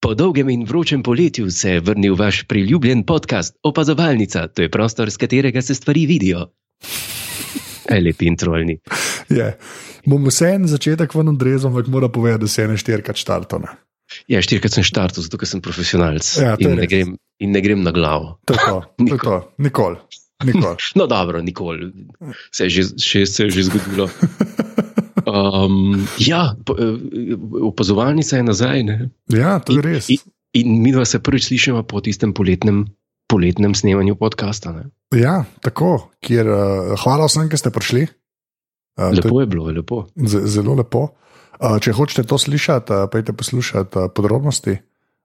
Po dolgem in vročem poletju se je vrnil vaš priljubljen podcast Opazovalnica, to je prostor, z katerega se stvari vidijo. Aj lepi in trolni. Je. Bom vse en začetek ven odrezal, ampak mora povedati, da se je ne štirikrat štartone. Ja, štirikrat sem štartal, zato sem profesionalc Ja, in, ne grem, in ne grem na glavo. To, je to. nikoli. Nikoli. No, dobro, nikoli. Se je že, še, se je že zgodilo. Um, ja, eh, opazovalnica je nazaj. Ne? Ja, to je res. In, in mi dva se prvič slišimo po tistem poletnem, poletnem snemanju podcasta. Ne? Ja, tako. Kjer, uh, hvala vsem, ki ste prišli. Uh, Lepo je bilo, lepo. je z- zelo lepo. Uh, če hočete to slišati, uh, pojdite poslušati uh, podrobnosti.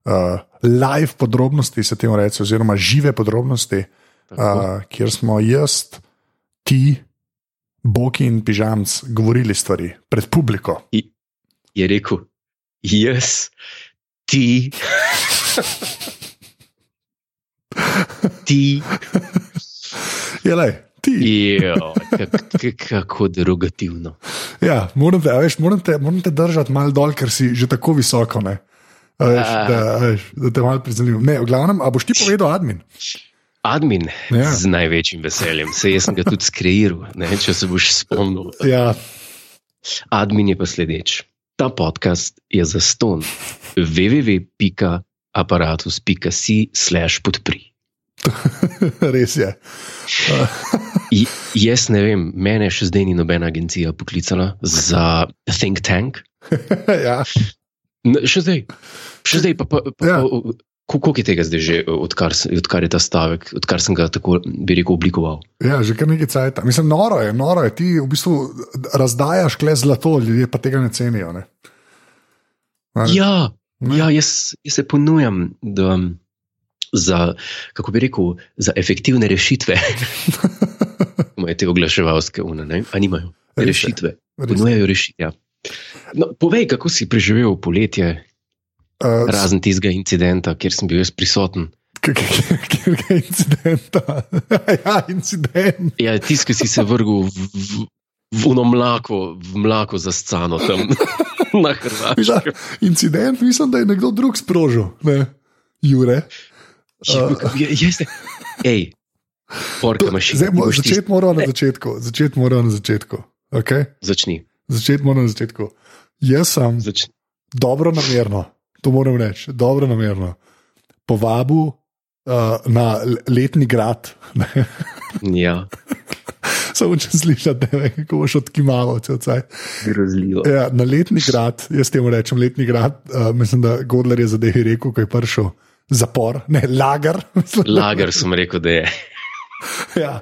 Uh, live podrobnosti se temu reče, oziroma žive podrobnosti, Tako. uh, kjer smo jaz, ti, Boki in Pižamc govorili stvari pred publiko. Je rekel, jaz, ti. ti, Je le, ti. jo, kak, kako derogativno. Ja, moram te, veš, moram te, moram te držati malo dol, ker si že tako visoko. Ne? A Veš, da, veš, da te malo prizemljim. Ne, v glavnem, a boš ti povedal, admin? Admin, Ja. z največjim veseljem, se jaz sem ga tudi skreiral, ne, če se boš spomnil. Ja, Admin je pa sledeč. Ta podcast je za ston www.aparatus.si slash podpri. res je. I- Jaz ne vem, mene še zdaj ni nobena agencija poklicala za think tank. ja. Še zdaj, še zdaj pa, pa, pa Ja. ja. Koliko je tega zdaj že, odkar, se- odkar je ta stavek, odkar sem ga tako, bi rekel, oblikoval. ja, že kar nekaj cajt. Mislim, noro je, noro je. Ti v bistvu razdajaš kle zlato, ljudje pa tega ne cenijo. Ne? A, Ja, Ne. ja jaz, jaz se ponujam da, za, kako bi rekel, za efektivne rešitve. Imajo te oglaševalske une, ne? a nimajo rešitve. Ponujajo rešitve. Ja. No, povej, kako si preživel poletje, Uh, razen tistega incidenta, kjer sem bil jaz prisoten. Kjerkega incidenta. ja, incident. Ja, tisti, ki si se vrgel v, v, v ono mlako, v mlako za scano tam na Hrvaškem. incident, mislim, da je nekdo drug sprožil, ne, Jure. Ja, jaz ne- Ej, porka mašina. Zdaj, mo- začeti moramo na začetku. Začeti moramo na začetku. Okay? Začni, Začeti moramo na začetku. Jaz sem začni. dobro namerno, to moram reči, dobro namerno povabil uh, na letni grad. Ja, Samo če slišiš, ne vem, kako boš odkimal, če vcaj. grozljivo. Ja, na letni grad, jaz temu rečem letni grad, uh, mislim, da Godler je zadevi rekel, ko je prišel. Zapor, ne, mislim. Lager sem rekel, da je. Ja.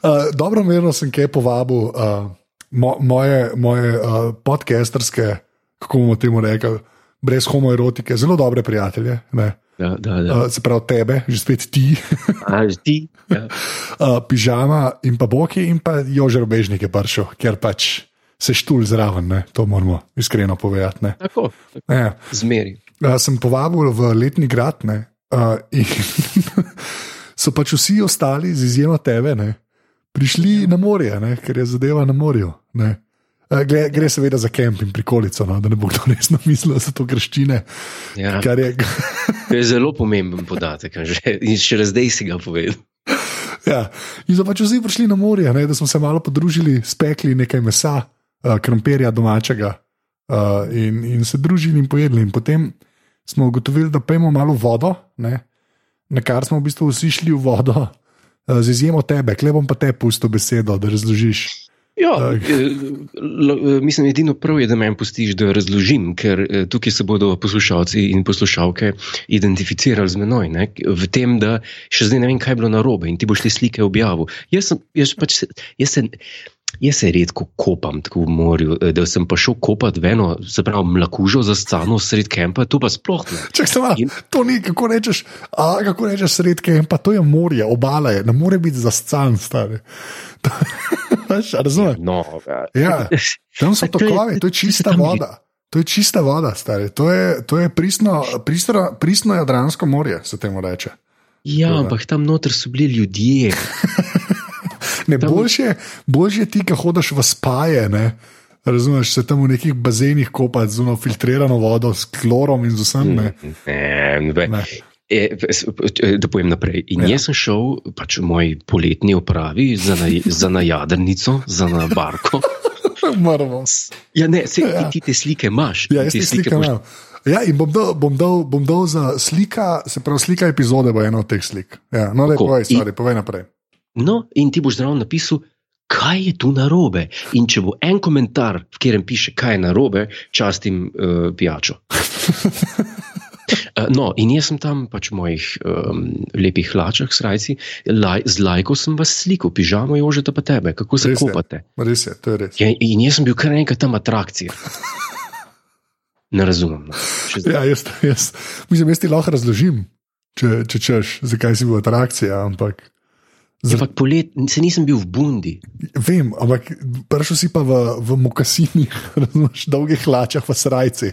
Uh, dobro merno sem kaj povabil uh, mo moje, moje uh, podcasterske, kako bomo temu rekli, brez homoerotike, zelo dobre prijatelje. Ne? Da, da, da. Uh, se pravi, tebe, že spet ti, A, ti? Ja. uh, pižama in pa boki, in pa Jožer Bežnik je prišel, ker pač se štul zraven, ne? to moramo iskreno povedati. ne. Tako, tako. Ja. zmeri. Uh, sem povabil v letni grad ne, uh, in so pač vsi ostali, z izjemo tebe, ne, prišli na morje, ne, ker je zadeva na morju. ne. Uh, Gre, gre seveda za kemp in prikolico, no, da ne bo kdo resno mislil, da so to greščine. Ja. Je, To je zelo pomemben podatek. Že, in še zdaj si ga povedal. ja. In so pač vsi prišli na morje, ne, da smo se malo podružili, spekli nekaj mesa, uh, krompirja domačega uh, in, in se družili in pojedli. In potem smo ugotovili, da pejmo malo vodo, ne, na kar smo v bistvu vsi šli v vodo, uh, z izjemo tebe, klej bom pa te pusto besedo, da razložiš. Ja, mislim, edino prav je, da meni pustiš, da razložim, ker eh, tukaj se bodo poslušalci in poslušalke identificirali z menoj. Ne? V tem, da še zdaj ne vem, kaj je bilo narobe in ti boš te slike objavil. Jaz, sem, jaz, pač, jaz, se, jaz se redko kopam tako v morju, da sem pa šel kopat v eno, se pravi, mlakužo za scano sred kempa, to pa sploh ne. Čak se In- to ni, kako rečeš, a kako rečeš sredke, pa to je morje, obala je, ne more biti zascan, stari. Veš, a Razumeš? No, Ja, tam so To je- tokovi, to je čista voda. To je čista voda, stari. To je, to je pristno, pristno, pristno Jadransko morje, se temu reče. Ja, da. ampak tam noter so bili ljudje. Ne, Tam- boljše, boljše ti, ki hodiš v spaje, ne, Razumeš, se tam v nekih bazenih kopati z filtrirano vodo, s klorom in z vsem. Ne? Ne, ne. Ne. E, s- e, da povem naprej. In Ja. ja. jaz sem šel pač v moj poletni opravi za na, za na jadrnico, za na barko. Moramo. Ja, ne, se, Ja. ja. ti te slike imaš. Ja, jaz te slike imam. Ja, in bom dal, bom, dal, bom dal za slika, se pravi, slika epizode bo ena od teh slik. Ja, no, Tako, povej, in- stvari, povej naprej. No, in ti boš zraven napisal, kaj je tu narobe. In če bo en komentar, v katerem piše, kaj je narobe, častim uh, pijačo. Uh, no, in jaz sem tam pač v mojih um, lepih hlačah, srajci, laj, z lajko sem vas slikal, pižamo jožeta pa tebe, kako se Res je. kopate. Res je, to je res. Ja, in jaz sem bil kar enkrat tam atrakcija. Ne razumem. No. Ja, jaz, jaz, mislim, jaz ti lahko razložim, če, če češ, zakaj si bil atrakcija. Ampak, zar, Ampak polet, se nisem bil v Bundi. vem, ampak prišel si pa v, v mokasinih, razumeš, dolgih hlačah, v srajci,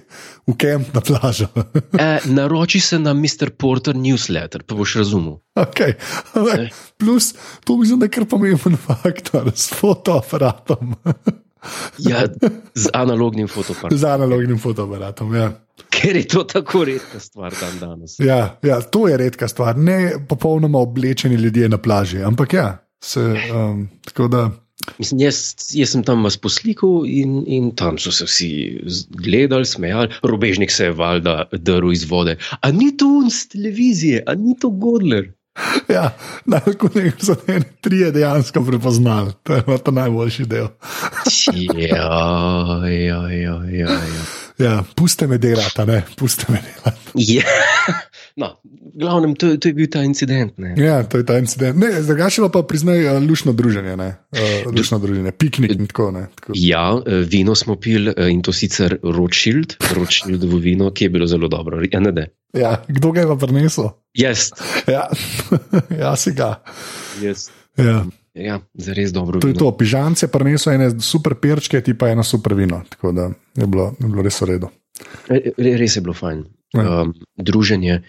v kamp na plažo. E, naroči se na Mr. Porter newsletter, pa boš razumel. Okay. Ne. Plus, to mislim, da je kar pomemben faktor s fotoaparatom, Ja, z analognim fotoaparatom. z analognim fotoaparatom. Ja. Ker je to tako redka stvar dan danes. Ja, ja, to je redka stvar, ne popolnoma oblečeni ljudje na plaži. Ampak ja, se, um, tako da. Mislim, jaz, jaz sem tam vas poslikal in, in tam so se vsi gledali, smejali, robežnik se je valjda drl iz vode. A ni to un z televizije, a ni to Godler. Ja, najbolj so ene trije dejansko prepoznali, to je ta najboljši del. Ja, ja, ja, ja. Ja. Puste me delati, ne, puste me delati. Ja. No, glavnem, to, to je bil ta incident. Ne. Ja, to je ta incident. Ne, drugače pa priznaj uh, lušno druženje, ne, uh, lušno druženje, piknik in tako. Ne, tako. Ja, eh, vino smo pili eh, in to sicer Rothschild, Rothschildovo vino, ki je bilo zelo dobro. Ja. Ja, kdo ga je pa prinesel? Jaz. Ja, ja si ga. Jaz. Ja. Ja, zares dobro. To je to, pižance prinesel ene super perčke, ti pa eno super vino. Tako da je bilo, je bilo res v redu. Re- re- Res je bilo fajn. Ja. Um, druženje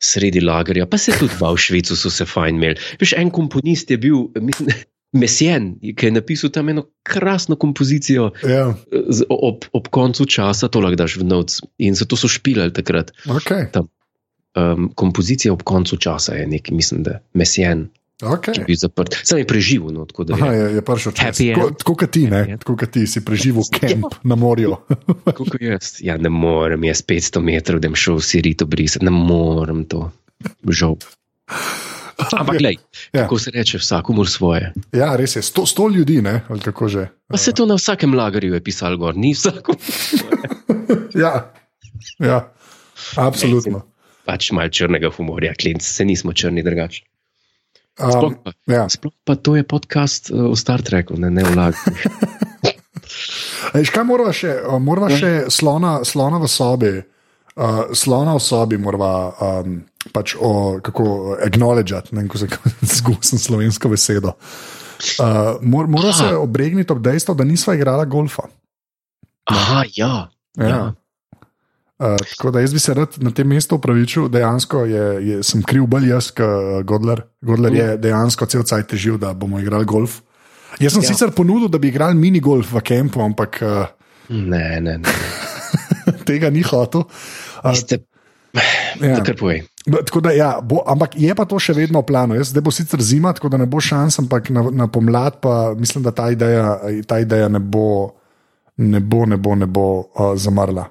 sredi lagerja, pa se tudi v Avšvicu so se fajn imeli. Veš, en komponist je bil, mislim, Mesjen, ki je napisal tam eno krasno kompozicijo Ja, z, ob, ob koncu časa, to lahko daš v noc. In zato so špilali takrat. okay, Um, kompozicija ob koncu časa je nekaj, mislim, da Mesjen, je okay. bil zaprt. Sam je preživel, no, tako da Aha, je. je, je prišel čas. Tako, tako kot ti, ne? Tako kot ti si preživel kamp na morju. Tako kot jaz. Ja, ne morem, jaz 500 metrov, da bi šel v Sirito brisati, ne morem to. Žal. Ampak, glej, Ja. kako se reče, vsakomur svoje. Ja, res je. Sto, sto ljudi, ne? ali kako že. Pa se to na vsakem lagerju je pisalo gor, ni vsakom. Ja, ja absolutno. Pač malo črnega humorja, klinc, se nismo črni drugače. Sploh Um, pa, ja. sploh pa to je podcast uh, o Star Treku, ne, ne o lagerju. Eš, kaj moramo še? Uh, moramo še slona, slona v sobi. Uh, slona v sobi moramo um, pač o, kako acknowledgeati, ne vem, kako se zgusim slovensko besedo. Uh, mor, mora se Aha. obregniti ob dejstvo, da nisva igrala golfa. Aha, ja. Ja. Uh, tako da jaz bi se rad na tem mestu upravičil, dejansko je, je, sem kriv bolj jaz, kot Godler. Godler je dejansko cel cajt težil, da bomo igrali golf. Jaz sem ja. Sicer ponudil, da bi igrali mini golf v kampu, ampak uh, Ne, ne, ne. tega ni hotel. Uh, Ste, ja. Tako da, ja, bo, ampak je pa to še vedno v planu. Jaz, zdaj bo sicer zima, tako da ne bo šans, ampak na, na pomlad pa mislim, da ta ideja, ta ideja ne bo, ne bo, ne bo, ne bo uh, zamrla.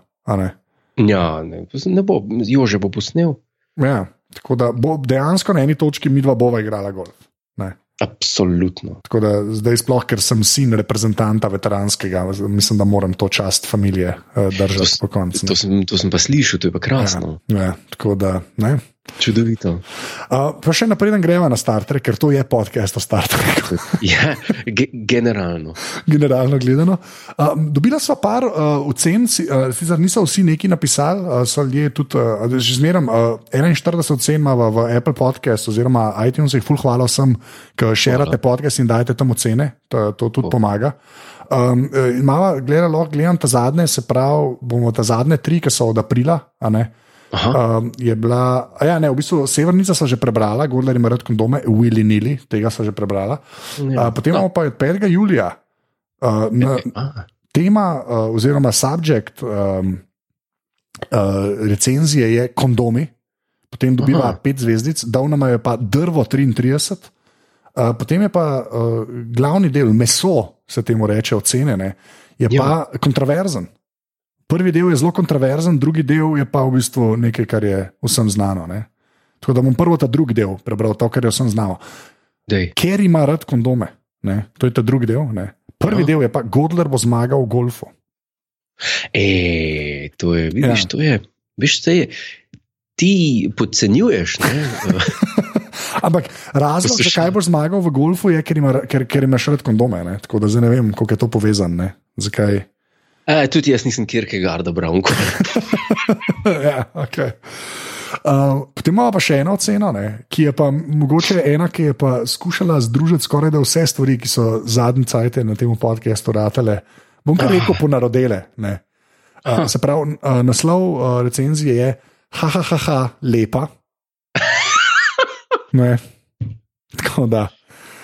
Ja, ne, ne bo, Jože bo posnel. Ja, tako da bo dejansko na eni točki mi dva bova igrala golf. Ne. Absolutno. Tako da zdaj, sploh ker sem sin reprezentanta veteranskega, mislim, da moram to čast familije uh, držati po koncu. To sem, to sem pa slišal, to je pa krasno. Ja, ja, tako da, ne. Čudovito. Uh, pa še naprej gremo na Star Trek, ker to je podcast o Star Treku. Ja, ge, generalno. generalno gledano. Uh, dobila sva par uh, ocen, si- uh, sicer niso vsi neki napisali, uh, so ljudje tudi, uh, že zmeraj uh, 41 ocen ima v, v Apple Podcast oziroma iTunesih, full hvala vsem, ki širite podcast in dajete tam ocene, to, to tudi pomaga. Um, gledala, lahko gledam ta zadnje, se pravi, bomo ta zadnje tri, ki so od aprila, a ne. Um, je bila, ja, ne, v bistvu Severnica so že prebrala, Gordler ima rad kondome, Willy Nili, tega so že prebrala. Ja. Uh, potem imamo pa od 5. julija. Uh, na, tema uh, oziroma subjekt um, uh, recenzije je kondomi, potem dobiva Aha. pet zvezdic, dal nam je pa drvo 33. Uh, potem je pa uh, glavni del, meso, se temu reče, ocenjene, je Ja. pa kontroverzen. Prvi del je zelo kontroverzen, drugi del je pa v bistvu nekaj, kar je vsem znano. Ne? Tako da bom prvo ta drugi del prebral, to, kar je vsem znano. Dej. Ker ima rad kondome, ne? to je ta drugi del. Ne? Prvi Aha. del je pa Godler bo zmagal v golfu. E, to je, vidiš, Ja. to je, veš, to je, ti podcenjuješ? Ampak razlog, zakaj boš zmagal v golfu, je, ker, ima, ker, ker imaš rad kondome. Ne? Tako da zdaj ne vem, kako je to povezano. Zakaj? E, tudi jaz nisem Kierkegaarda bral. ja, okay. uh, potem imamo pa še eno oceno, ne, ki je pa mogoče ena, ki je pa skušala združiti skoraj da vse stvari, ki so zadnji cajt na tem podkastu ratele. Bom kar rekel, ponarodele. ne. Uh, se pravi, uh, naslov uh, recenzije je: ha, ha, ha, ha lepa. Ne. Tako da.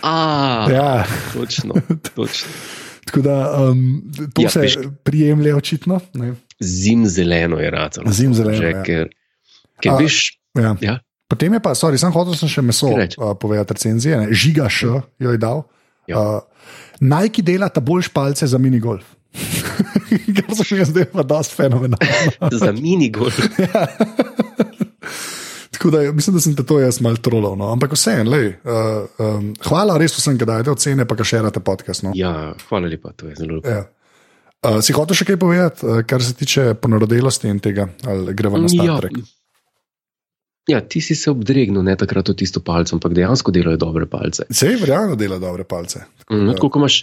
A, Ja. točno, točno. Tako da um, to ja, Ja, se veš- prijemlje očitno. Ne? Zim zeleno je ratalo. Zimzeleno, Že, ja. Ker, ker A- veš, Ja. ja, Potem je pa, sorry, sem hotel sem še meso uh, povedati, recenzije, ne? žiga še jo je dal. Ja. Uh, Nike dela ta bolj špalce za minigolf. Kar so še zdaj pa dosti fenomenalno. za minigol. Tako da mislim, da sem te to jaz mal trolal. No? Ampak vseeno, uh, um, hvala res vsem, ki dajete ocene, pa ki še rate podcast. No? Ja, hvala lepa, to je zelo lepo. Ja. Uh, si hotel še kaj povedati, uh, kar se tiče ponorodelosti in tega, ali gremo na Star Ja. Trek? Ja, ti si se obdregnil ne takrat v tisto palco, ampak dejansko delajo dobre palce. Sej verjamem, da dela dobre palce. Mm, Tako kot imaš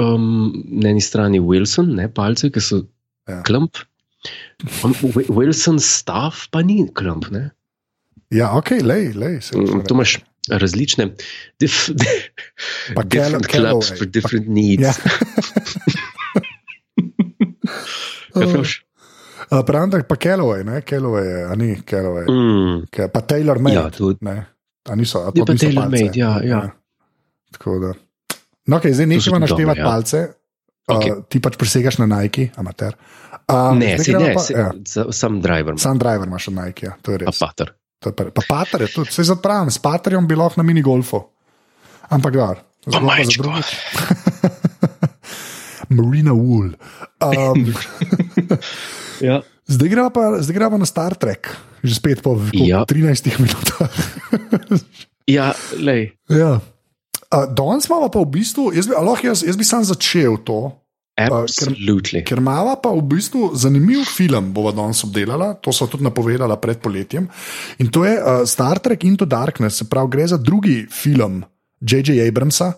um, na eni strani Wilson, ne palce, ki so Ja. ja. klump. Um, Wi- Wilson stav pa ni klump. Ne? Ja, ok, lej, lej. Mm, Tu imaš različne dif, Pa different Call- clubs Callaway, for pa- different needs. Ja. Kaj? Uh, da je pa Callaway, ne, Callaway je, a ni Callaway, Mm, Ke- pa Taylor Made. ja, tudi. ne, a niso, a Je to pa niso Tailor palce? Made, ja, ja. Tako da. No, okay, zdaj nečemo naštevati ja. palce. Uh, Okej. Ti pač presegaš na Nike, amater. Uh, Ne, gremo ne, pa, se, ja, ja. sam driver, sam driver imaš od Nike, ja, to je pa res. pater. Pa, pa pater je tudi, se zapravim, s paterjem bi lahko na minigolfu. Ampak da. Pa majčko. Marina Wool. Um, Ja. zdaj gremo pa, zdaj gremo na Star Trek, že spet po Ja. 13 minutah. Ja, lej. ja. uh, Danes imamo pa v bistvu, jaz bi, a lahko jaz, jaz bi sam začel to, Absolutely. ker imamo pa v bistvu zanimiv film, bova danes obdelala, to so tudi napovedala pred poletjem. In to je uh, Star Trek Into Darkness, se pravi, gre za drugi film J.J. Abramsa,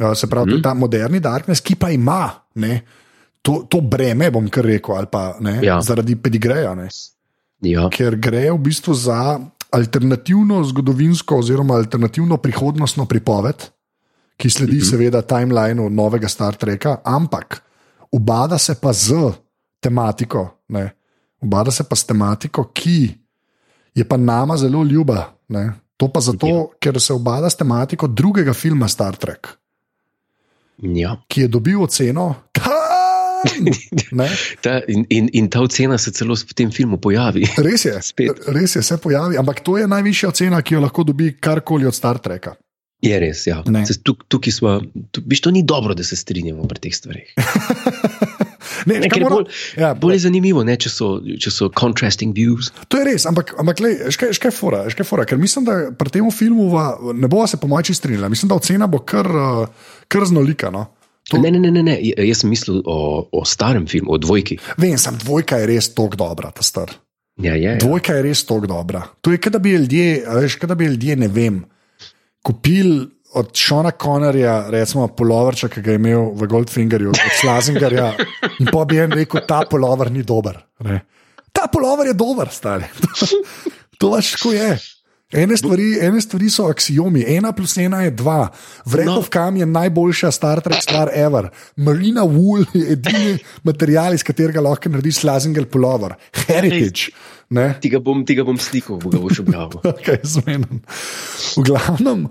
uh, se pravi, mm. ta moderni Darkness, ki pa ima ne, to, to breme, bom kar rekel, ali pa ne, Ja. zaradi pedigreja. Ne, Ja. ker gre v bistvu za alternativno zgodovinsko oziroma alternativno prihodnostno pripoved, ki sledi mm -hmm. seveda timelineu novega Star Treka, ampak ubada se pa z tematiko, ne, ubada se pa s tematiko, ki je pa nama zelo ljuba. Ne. To pa zato, Ja. ker se ubada s tematiko drugega filma Star Trek, Ja. ki je dobil oceno. Ta, in, in, in ta ocena se celo v tem filmu pojavi. Res je, Spet. res je, se pojavi, ampak to je najvišja ocena, ki jo lahko dobi karkoli od Star Treka. Je res, ja. Ne. Se tuk- Tukaj smo, tu, viš, to ni dobro, da se strinjamo pri teh stvareh. Ne, Ne, kaj mora- bolj, ja, bolj je zanimivo, ne, če, so, če so contrasting views. To je res, ampak, ampak lej, škaj, škaj fora, škaj fora, ker mislim, da pri tem filmu va, ne bo se po moči strinjala. Mislim, da ocena bo kar, uh, kar znolika. No? To, Ne, ne, ne, ne, ne. jaz sem mislil o, o starem filmu, o dvojki. Vem, sem dvojka je res tako dobra, ta star. Ja, je, ja. Dvojka je res tako dobra. To je, kot da bi ljudje, veš, kot da bi ljudje, ne vem, kupili od Šona Konorja, recimo, polovrča, ki ga je imel v Goldfingerju, od Slazingarja, in pa bi en rekel, ta polover ni dober. Ne. Ta polover je dober, stari. to pač tako je. Ene stvari, ene stvari so axiomi, ena plus ena je dva. Vrekov no. kam je najboljša Star Trek stvar ever. Marina Wool je edini material, iz katerega lahko narediš slazinger pullover. Heritage. Ne? Ti ga bom, ti ga bom slikal, bo ga boš objavil. Okay, zmenen. v glavnem,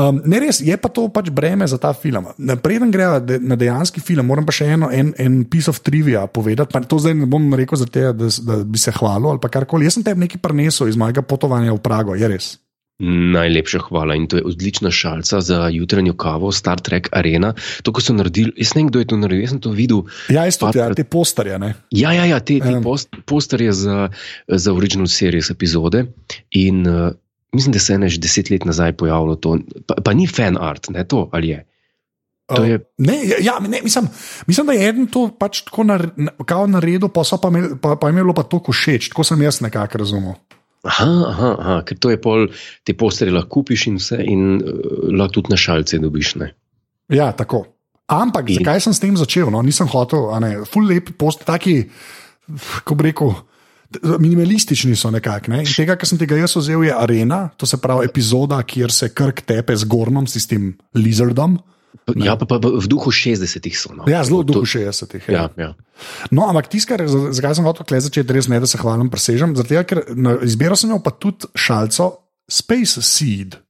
um, ne res, je pa to pač breme za ta film. Preden gremo de, na dejanski film, moram pa še eno, en, en piece of trivia povedati. Pa to zdaj ne bom rekel, te, da, da bi se hvalil ali karkoli. Jaz sem tebi nekaj prenesel iz mojega potovanja v Prago, je res. Najlepša hvala in to je odlična šalica za jutranjo kavo, Star Trek Arena. To, ko so naredili, jaz ne vem, kdo je to naredil, jaz sem to videl. Ja, isto, ja, te posterje. Ne? Ja, ja, ja te, te Ja. post, posterje za, za original series epizode. In uh, mislim, da se je ene že deset let nazaj pojavilo to. Pa, pa ni fan art, ne to ali je. To je Ne, ja, ja, ne, mislim, mislim, da je eden to pač tako nar, naredil, pa, pa, imel, pa, pa je imelo pa to všeč, tako sem jaz nekako razumel. Aha, aha, aha, ker to je pol, te posterje lahko kupiš in vse, in uh, lahko tudi na šalce dobiš. Ne? Ja, tako. Ampak In- zakaj sem s tem začel? No, nisem hotel, ne, full lep post, taki, ko bi rekel. Minimalistični so nekako. Ne? In Tega, kar sem tega jaz vzel, je arena, to se pravi epizoda, kjer se krk tepe z Gornom, s tem lizardom. Ja, pa, pa v duhu 60-ih so. No. Ja, zelo v duhu To- 60-ih. Ja, ja. No, ampak tisto, kar- za- zakaj sem hotel začeti, res ne, da se hvalim, presežem. Zato, ker na izbiro sem imel pa tudi šalico Space Seed.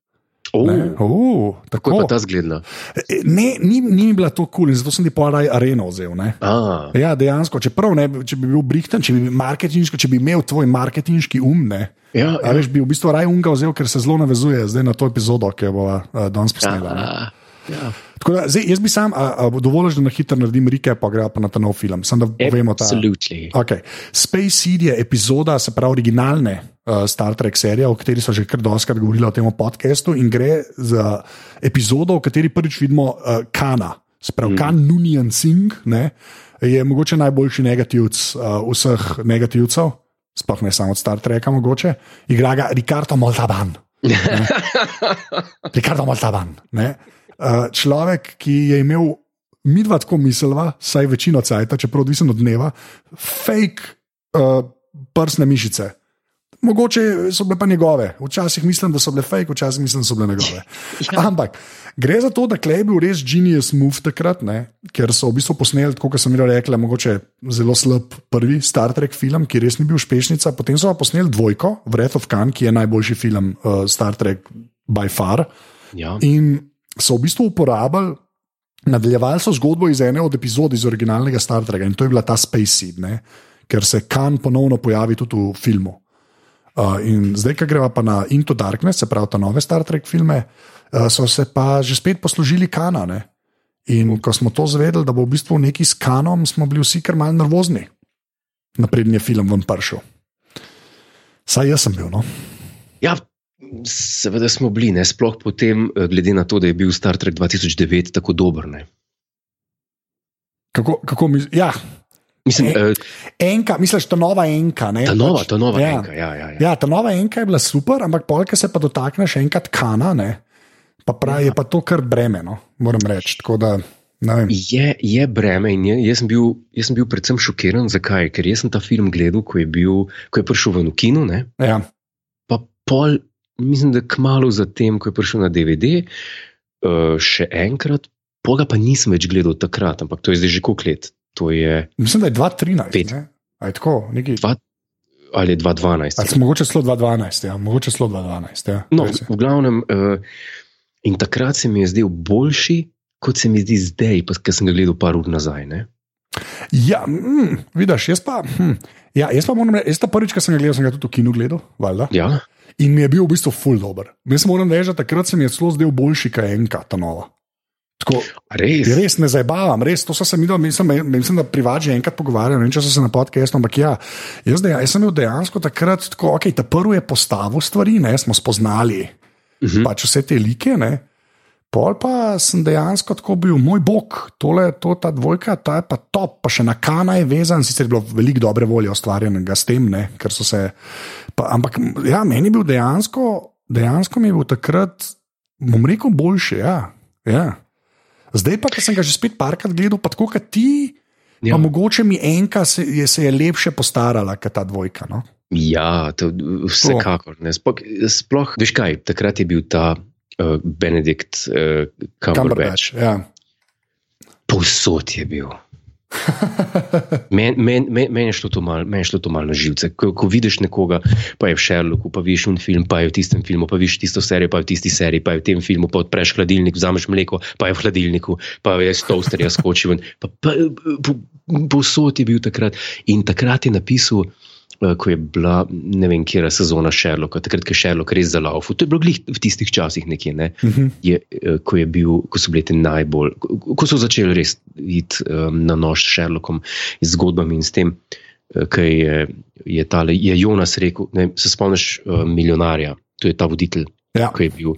Oh, Ne, uh, kako je tako. ta zgledna? Ne, ni, ni bila to kul cool, in zato sem ti poraj areno vzel. Ne. Ah, Ja, dejansko, čeprav ne, če bi bil brihten, če bi, bil če bi imel tvoj marketinški um, ne, ja, a veš, bi v bistvu raj umga vzel, ker se zelo navezuje zdaj na to epizodo, ki jo bomo uh, danes posneli. ne. ja, ja. Tako Da, zdaj, jaz bi sam, a, a, dovolj, da na hitro naredim recap, pa gremo pa na ta nov film. Sam da povemo ta. Absolutely. Okay. Space Seed je epizoda, se pravi, originalne uh, Star Trek serije, o kateri so že kar doskrat govorili v tem podkastu, in gre za epizodo, v kateri prvič vidimo uh, Kana, se pravi, mm. Kan Nunian Singh, ne, je mogoče najboljši negativc uh, vseh negativcev, sploh ne samo od Star Treka, mogoče, igra ga Ricardo Moltavan. Ricardo Moltavan. Ne? Uh, človek, ki je imel, mi dva tako misliva, saj večino cajta, čeprav odvisen od dneva, fake uh, prsne mišice. Mogoče so bile pa njegove, včasih mislim, da so bile fake, včasih mislim, da so bile njegove. Ampak gre za to, da Klej je bil res genius move takrat, ne? ker so v bistvu posneli, kot sem že rekla, mogoče zelo slab prvi Star Trek film, ki res ni bil uspešnica. Potem so pa posneli dvojko, Wrath of Khan, ki je najboljši film uh, Star Trek by far. Ja. In so v bistvu uporabljali, nadaljevali so zgodbo iz ene od epizod iz originalnega Star Treka in to je bila ta Space Seed, ne? ker se Khan ponovno pojavi tudi v filmu. Uh, in zdaj, ko greva pa na Into Darkness, se pravi, ta nove Star Trek filme, uh, so se pa že spet poslužili kanane. In ko smo to zvedeli, da bo v bistvu neki s kanom, smo bili vsi kar malce nervozni, naprednji film vam pršel. Saj jaz sem bil, no. ja, seveda smo bili, ne? sploh potem, eh, glede na to, da je bil Star Trek 2009 tako dober. Ne? Kako, kako mi, ja, Mislim, E, eh, enka, misliš, ta nova enka. Ne, ta nova, pač, ta nova ja. enka. Ja, ja, ja. Ja, ta nova enka je bila super, ampak polka se pa dotakneš enkrat kana, ne, pa pravi, je pa to kar breme, no, moram reči. Da. Je, je breme in je, jaz, sem bil, jaz sem bil predvsem šokiran. Zakaj? Ker jaz sem ta film gledal, ko je, bil, ko je prišel v kino, ne? Ja, pa pol, mislim, da kmalo zatem, ko je prišel na DVD, uh, še enkrat, poga pa nisem več gledal takrat, ampak to je zdaj že koliko let. To je mislim, da je 2013. Pet. ne. A je tako, nekaj. dva, ali 2012. Ali smo mogoče celo 2012, ja, mogoče celo 2012. Ja, No, je. v glavnem, uh, in takrat se mi je zdel boljši, kot se mi zdi zdaj, ker sem ga gledal par ur nazaj. Ne? ja mm, vidiš, jaz pa. Hm, ja, jaz pa moram reči, jaz ta prvič, ko sem ga gledal, sem ga tudi v kinu gledal, valjda. Ja, In mi je bil v bistvu full dober. Jaz moram reči, da takrat se mi je celo zdel boljši, je enka ta nova. Tako, res. Res ne zabavam, res to so se mi, da, mislim, mislim, da privači enkrat pogovarjali, ne vem, če so se na podkastu, ampak ja, jaz, deja, jaz sem bil dejansko takrat tako, ok, ta prvi je postavil stvari, ne, smo spoznali Mhm. -hmm. pač vse te like, ne. Pol pa sem dejansko tako bil, moj bog, tole, to, ta dvojka, ta je pa top, pa še na kana je vezan, sicer je bilo veliko dobre volje ustvarjenega s tem, ne, ker so se. Pa, ampak ja, meni je bil dejansko, dejansko mi je bil takrat, bom rekel, boljši. Ja, ja. Zdaj pa, ker sem ga že spet parkrat gledal, pa tako kot ti, ja. Pa mogoče mi enka se je, se je lepše postarala kot ta dvojka. No? Ja, to, vsekakor. Sploh, sploh, veš kaj, takrat je bil ta uh, Benedikt uh, Cumberbatch. Cumberbatch, ja. Povsod je bil. Meni men, men, men je šlo to malo mal na živce. Ko, ko vidiš nekoga, pa je v Sherlocku, pa vidiš un film, pa je v tistem filmu, pa vidiš tisto serijo, pa je v tisti seriji, pa je v tem filmu, pa odpreš hladilnik, vzameš mleko, pa je v hladilniku, pa je z toasterja skočil. Posod je bil takrat. In takrat je napisal. Eh, ko je bila ne vem, kje je sezona Sherlocka, takrat, ko je Sherlock res zalaufal. To je bilo v tistih časih nekje, ne? uh mhm. -huh. je, eh, ko, je bil, ko so bili ti najbolj, ko so začeli res iti um, na nož s Sherlockom in zgodbami in s tem, kaj je, je, tale, je Jonas rekel. Ne, se spomniš uh, milijonarja, to je ta voditelj, ja. ki je bil.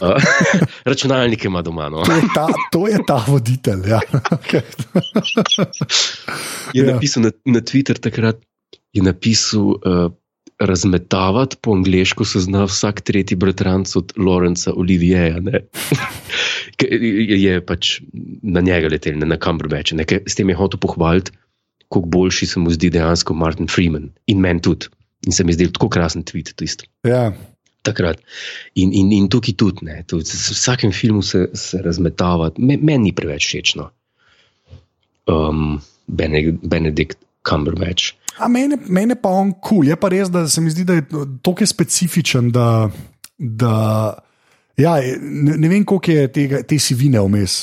Uh, računalnik ima doma. No. To, je ta, to je ta voditelj. Ja. Okay. je ja. napisal na, na Twitter takrat, je napisal, uh, razmetavati po angliško se zna vsak tretji bratranc od Lorenza Olivieja. je pač na njega letel, ne na Cumberbatch. S tem je hotel pohvaliti, kako boljši se mu zdi dejansko Martin Freeman in meni tudi. In se mi zdi tako krasen tweet. Ja. Takrat. In, in, in tukaj tudi, ne, tudi v vsakem filmu se, se razmetava, meni men ni preveč všečno. Um, Benedikt Cumberbatch. A mene, mene pa on kul, cool. je pa res, da se mi zdi, da je tako specifičen, da, da ja, ne, ne vem, koliko je tega, te sivine vmes.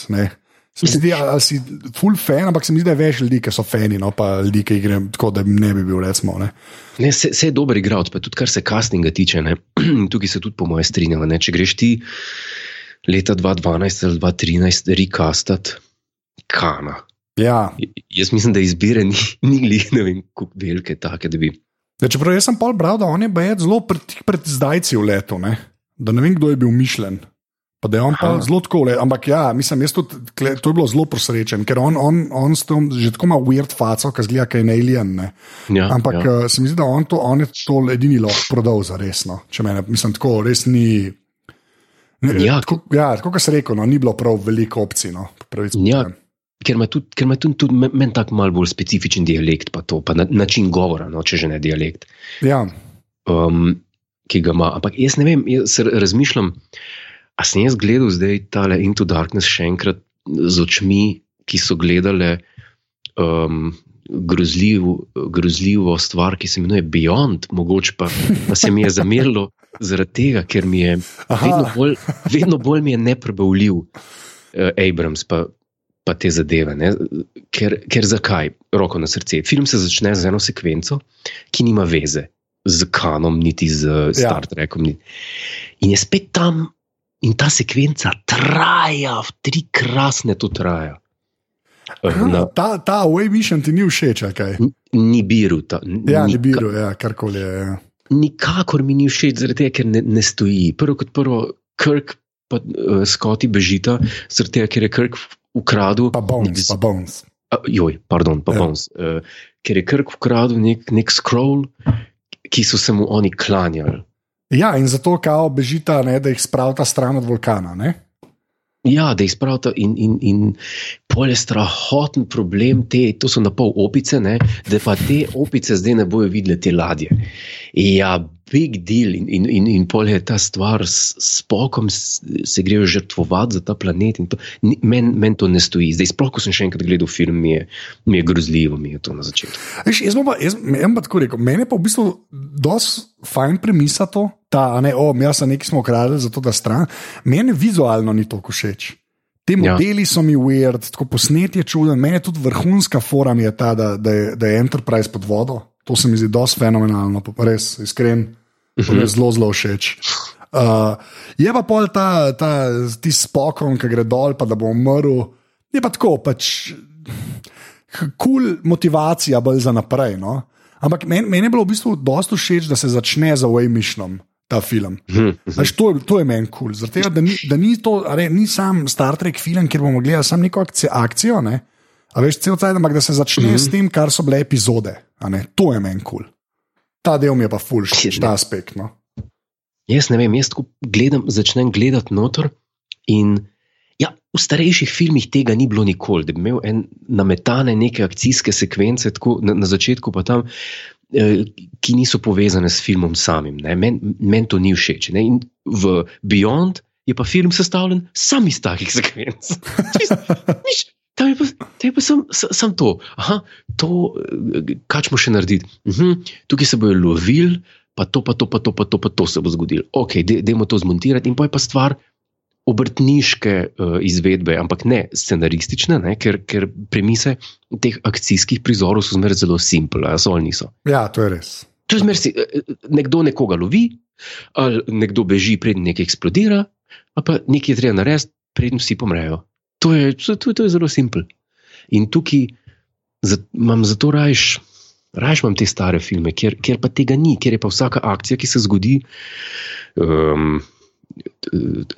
Se mi zdi, da si full fan, ampak se mi zdi, da je več ljudi, ki so fani, no pa ljudi, ki igrajo tako, da ne bi bil, recimo. Ne, ne se, se je dober igralec, pa tudi kar se castinga tiče. Ne? Tukaj se tudi po mojem strinjam. Če greš ti leta 2012 ali 2013 recastati, kana. Ja. Jaz mislim, da izbire ni, ni glih, ne vem, kako velike take, da bi. Ja, čeprav jaz sem pol bral, da on je bil zelo pred, pred zdajci v letu, ne? da ne vem, kdo je bil mišljen. Pa da je on pa zelo tako, le. ampak ja, mislim, tudi, to je bilo zelo prosrečen, ker on, on, on tom, že tako ima weird faco, ki zgleda, kaj je alien. Ja, ampak ja. Uh, se mi zdi, da on, to, on je to edini lahko prodal za resno. Če me, mislim, tako res ni. Ja, tako, ja, tako kot se reče, no, ni bilo prav veliko opcij. No, ja, ker ima tudi, ker ima tudi, tudi meni tako malo bolj specifičen dialekt, pa to, pa na, način govora, no, če že ne dialekt. Ja. Um, ki ga ima. Ampak jaz ne vem, jaz razmišljam, a sem jaz gledal zdaj tale Into Darkness še enkrat z očmi, ki so gledale um, grozljiv, grozljivo stvar, ki se imenuje Beyond, mogoče pa, pa se mi je zamerilo zaradi tega, ker mi je vedno bolj, vedno bolj mi je neprebavljiv. Uh, Abrams, pa, pa te zadeve. Ker, ker zakaj, roko na srce. Film se začne z eno sekvenco, ki nima veze z Kanom, niti z ja. Star Trekom. In je spet tam, in ta sekvenca traja, v tri krasne to traja. Na, ta ta Way Mission ti ni všeč, kaj? Ni biru. Ta, ja, ni biru, ja, karkoli je. Ja. Nikakor mi ni všeč, zaradi tega, ker ne, ne stoji. Prvo kot prvo, Kirk pa uh, Scotty bežita, zaradi tega, ker je Kirk ukradel. Pa Bones. Pa bones. Uh, joj, pardon, pa ja. Bones. Uh, ker je Kirk ukradel nek, nek scroll, ki so se mu oni klanjali. Ja, in zato kao bežita, ne, da jih spravita stran od vulkana. Ne? Ja, da jih spravita in, in, in pol je strahoten problem, te, to so na pol opice, ne, da pa te opice zdaj ne bojo videli te ladje. Ja, big deal in, in, in, in pol je ta stvar s, s pokom, se grejo žrtvovati za ta planet. Meni men to ne stoji. Zdaj, sploh ko sem še enkrat gledal film, mi je, mi je grozljivo, mi je to na začetku. Eš, jaz bom pa, jaz, jaz pa tako rekel, meni pa v bistvu dosti fajn premisa to, da ne, o, mi smo nekaj smo ukradli za to, da stran. Meni vizualno ni to všeč. Ti ja. modeli ja. so mi weird, tako posnet je čuden. Meni je tudi vrhunska forma ta, da, da, je, da je Enterprise pod vodo. To se mi zdi dosti fenomenalno, pa res iskren, uh -huh. zelo, zelo všeč. Uh, je pa pol ta, ta ti spokon, ki gre dol, pa da bo umrl. Je pa tako, pač kul cool motivacija bolj za naprej. No? Ampak meni men je bilo v bistvu dosti všeč, da se začne za Waymišnom. Ta film. Až to, to je meni kul, cool. da, da ni to, are, ni sam Star Trek film, kjer bomo gledali samo neko akcijo, akcijo ne? A veš, cel cel cel, ampak da se začne mm -hmm. s tem, kar so bile epizode. To je meni kul. Cool. Ta del mi je pa fulš, ta aspekt. No. Jaz ne vem, jaz gledam, začnem gledati noter. In ja, v starejših filmih tega ni bilo nikoli, da bi imel en nametane neke akcijske sekvence, tako na, na začetku pa tam. Eh, ki niso povezane s filmom samim. Meni men to ni všeč. Ne? In v Beyond je pa film sestavljen samo iz takih sekvenc. Je pa Te pa sem, sem, sem to. Aha, to, eh, kaj smo še narediti? Mhm, tukaj se bojo lovili, pa to, pa to, pa to, pa to, pa to se bo zgodilo. Ok, dajmo to zmontirati in pa je pa stvar obrtniške uh, izvedbe, ampak ne scenaristične, ne? Ker, ker premise teh akcijskih prizorov so zmeraj zelo simple, so ali niso. Ja, to je res. To je zmeraj, eh, nekdo nekoga lovi, ali nekdo beži, preden nekaj eksplodira, ali pa nekaj je treba narediti, preden vsi pomrejo. To je, to, to, to je zelo simple. In tukaj imam zato rajš. Rajš imam te stare filme, kjer, kjer pa tega ni, kjer je pa vsaka akcija, ki se zgodi, um,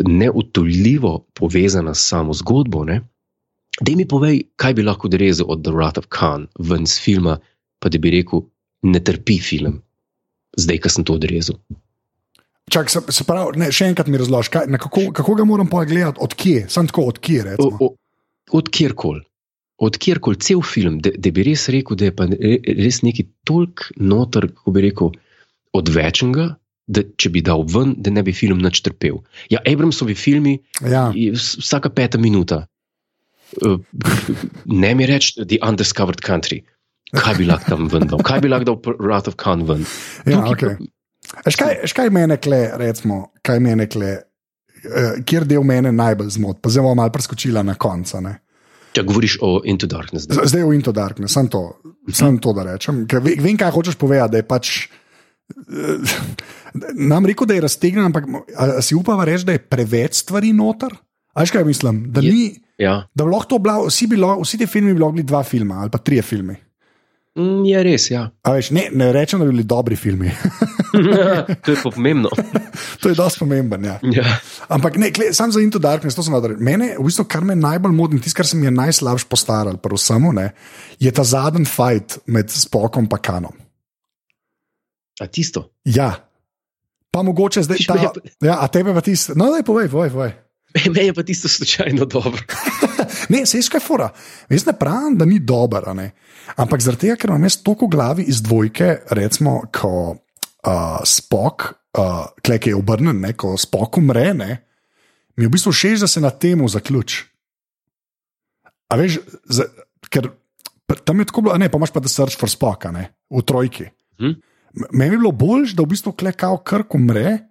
neutoljivo povezana s samo zgodbo. Da mi povej, kaj bi lahko odrezal od The Wrath of Khan ven iz filma, pa da bi rekel, ne trpi film, zdaj, ko sem to odrezal. Čak, se, se pravi, ne, še enkrat mi razloži, kako, kako ga moram pogledati, odkje, sem tako odkje. Od kjerkoli. Od kjerkoli cel film, da bi res rekel, da je pa res nekaj toliko noter, kako bi rekel, odvečnega, da če bi dal ven, da ne bi film nič trpel. Ja, Abramsovi filmi, ja. vsaka peta minuta. Uh, ne mi reči, The Undiscovered Country. Kaj bi lahko tam ven dal? Kaj bi lahko dal Wrath of Khan ven? Ja, okay. Škaj, škaj mene kle, recimo, kaj mene kle, uh, kjer del mene najbolj zmot, pa zdaj bomo malo preskočila na konca. Ne? Če govoriš o Into Darkness. Zdaj, zdaj o Into Darkness, sem to, sem to da rečem. Vem, kaj hočeš povedati, da je pač. Nam rekel, da je raztegnjen, ampak si upava reči, da je preveč stvari noter. Ajš kaj mislim? Da, ni, ja. da bi lahko bilo, vsi, bilo, vsi ti filmi bi bili dva filma ali pa tri filme. Mm, je res, ja. Veš, ne, ne rečem, da bi bili dobri filmi. to je pomembno. to je dosti pomemben. Ja. Ja. Ampak ne, kle, sam za Into Darkness, to sem naredil. Mene, v bistvu, kar me najbolj moti, tisto, kar se mi je najslabše postaral, samo, ne, je ta zadnji fight med Spokom in Kanom. A tisto? Ja, pa mogoče zdaj ta, ja, a tebe pa tisto. No, daj, povej, povej. povej. Me je pa tisto slučajno dobro. ne, se išče fora. Jaz ne pravim, da ni dobro, ampak zaradi tega, ker imam jaz toliko glavi iz dvojke, recimo, ko uh, spok, uh, klek je obrnen, ne, ko spok umre, ne, mi je v bistvu všeč, da se na temu zaključi. A veš, za, ker tam je tako bilo, ne, pa imaš pa The Search for Spock, ne, v trojki. Hm? Meni je bilo bolj, da v bistvu klekal krk umre,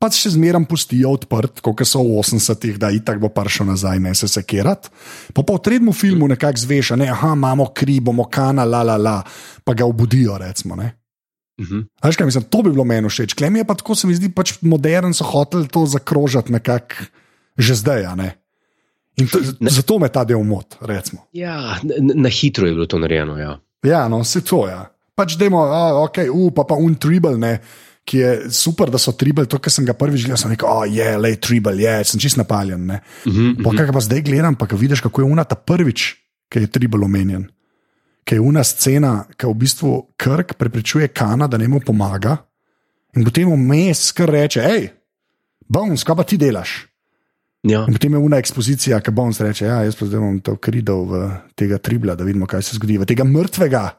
pa še zmeraj pustijo odprt, kot so v 80-ih, da itak bo prišel nazaj, ne se sekirat. Pa po tretjem filmu nekako zveš, ne, aha, imamo kri, bomo kana, la, la, la, pa ga obudijo, recimo. Ne. Uh -huh. Aj, kaj, mislim, to bi bilo meni všeč. Klem je pa tako, se mi zdi, pač modern so hoteli to zakrožiti nekako že zdaj. In to, ne. zato me ta del mot, recimo. Ja, na, na hitro je bilo to narejeno. Ja, ja no, se to je. Ja pač demo, a, ok, u, pa pa un tribal, ne. Ki je super, da so tribali, to, kar sem ga prvič videl, sem rekel, oh, je, yeah, le, tribal, je, yeah, sem čist napaljen. Uh -huh, uh -huh. Kaj pa zdaj gledam, pa vidiš, kako je unata prvič, ki je tribal omenjen. Ki je una scena, ki v bistvu krk preprečuje kana, da ne mu pomaga. In potem vmes kar reče, hej, Bones, kaj pa ti delaš? Ja. In potem je una ekspozicija, ki Bones reče, ja, jaz pa zdaj bom to kridal v tega tribla, da vidimo, kaj se zgodi, v tega mrtvega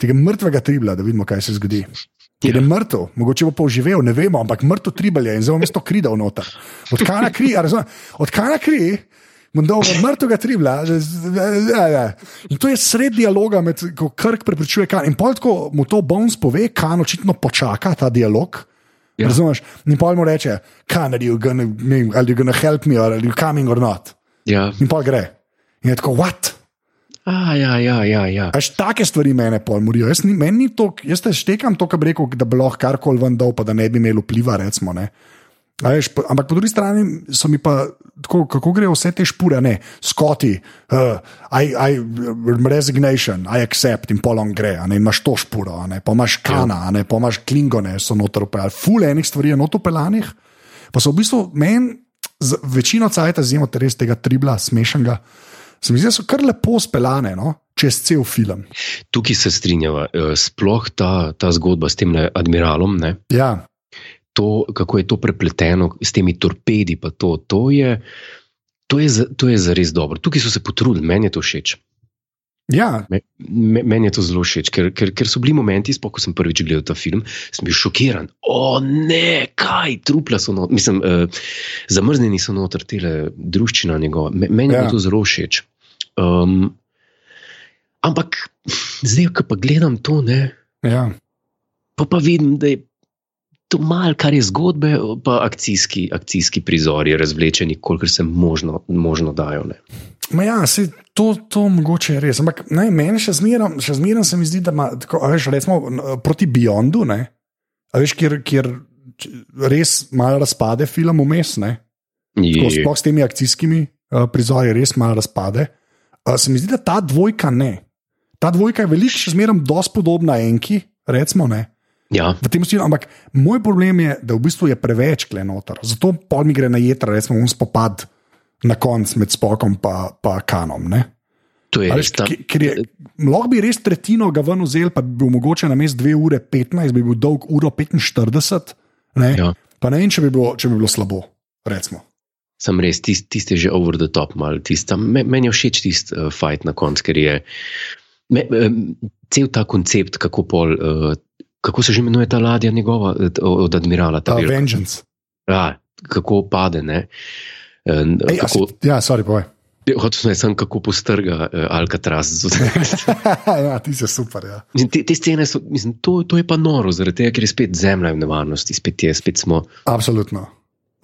tega mrtvega tribla, da vidimo, kaj se zgodi. Je ja. mrtev, mogoče bo poživel, ne vemo, ampak mrtev tribal je in zelo mesto kridal noter. Odkaj na kri, razumem? Odkaj na kri, Mundov, mrtvega tribla. Ja, ja. In to je sred dialoga, med, ko krk prepričuje kan. In pol tako mu to Bones pove, kan očitno počaka ta dialog. Ja. Razumeš? In pol mu reče, kan, are you gonna, are you gonna help me, or are you coming or not? Ja. In pol gre. In je tako, what? A, ja, ja, ja. ja. Až take stvari mene pojmorijo. Jaz, jaz te štekam to, kar bi rekel, da bi lahko karkoli ven dal, pa da ne bi imel vpliva. Recimo, Veš, po, ampak po drugi strani so mi pa tako, kako grejo vse te špore, ne, skoti, uh, I, I, resignation, I accept in polon gre, ne, imaš to šporo, ne, pa imaš kana, ne, pa imaš klingone, so noter upeljani, ful enih stvari je noter upeljanih, pa so v bistvu meni, večino cajta, zimo res tega tribla, smešnega. Se mi zdi, da so kar lepo speljane no? čez cel film. Tukaj se strinjava, eh, sploh ta, ta zgodba s tem admiralom. Ne? Ja. To, kako je to prepleteno s temi torpedi, pa to, to je. To je, to je zares dobro. Tukaj so se potrudili, meni je to všeč. Ja. Me, me, meni je to zelo všeč, ker, ker, ker so bili momenti, sploh ko sem prvič gledal ta film, sem bil šokiran. O ne, kaj, trupla so noter, mislim, uh, zamrznjeni so noter, tele druščina njegova. Me, meni ja. je to zelo všeč. Um, Ampak zdaj, ko pa gledam to, ne, Ja. pa, pa vidim, da je to malo, kar je zgodbe, pa akcijski, akcijski prizori, razvlečeni, kolikor se možno, možno dajo. Ne. Ma ja, se, to, to mogoče je res. Ampak ne, meni še zmeraj, še zmeraj se mi zdi, da ima, tako, veš, recimo, proti Beyondu, ne, a veš, kjer, kjer res malo razpade film vmes, sploh s temi akcijskimi uh, prizori res malo razpade. Uh, se mi zdi, da ta dvojka ne. Ta dvojka je veliko še zmeraj dosti podobna enki, recimo ne. ja, v tem stilu, ampak moj problem je, da v bistvu je preveč klenotar. Zato pol mi gre na jedra, recimo, un spopad na koncu med spokom in pa kanom. Ne? to je res lahko bi res tretjino ga ven vzel, pa bi bil mogoče na mest 2 ure 15, bi bil dolg uro 45. Ne? Ja. Pa ne vem, če bi bilo, če bi bilo slabo. Recimo. Sem res, tiste tist je že over the top, malo tist, tam, me, meni je všeč tisti uh, fight na koncu, ker je me, um, cel ta koncept, kako, pol, uh, kako se že imenuje ta ladja njegova, eh, od admirala. Ta Ta velika. Vengeance. ja, kako pade. Ne? Ej, a si, kako, ja, sorry, povej. hotel sem reči, samo kako postrga uh, Alcatraz. ja, ti si super. Ja. Mislim, te, te scene so, mislim, to, to je pa noro, zaradi tega, ker je spet zemlja v nevarnosti, spet je, spet smo. Absolutno.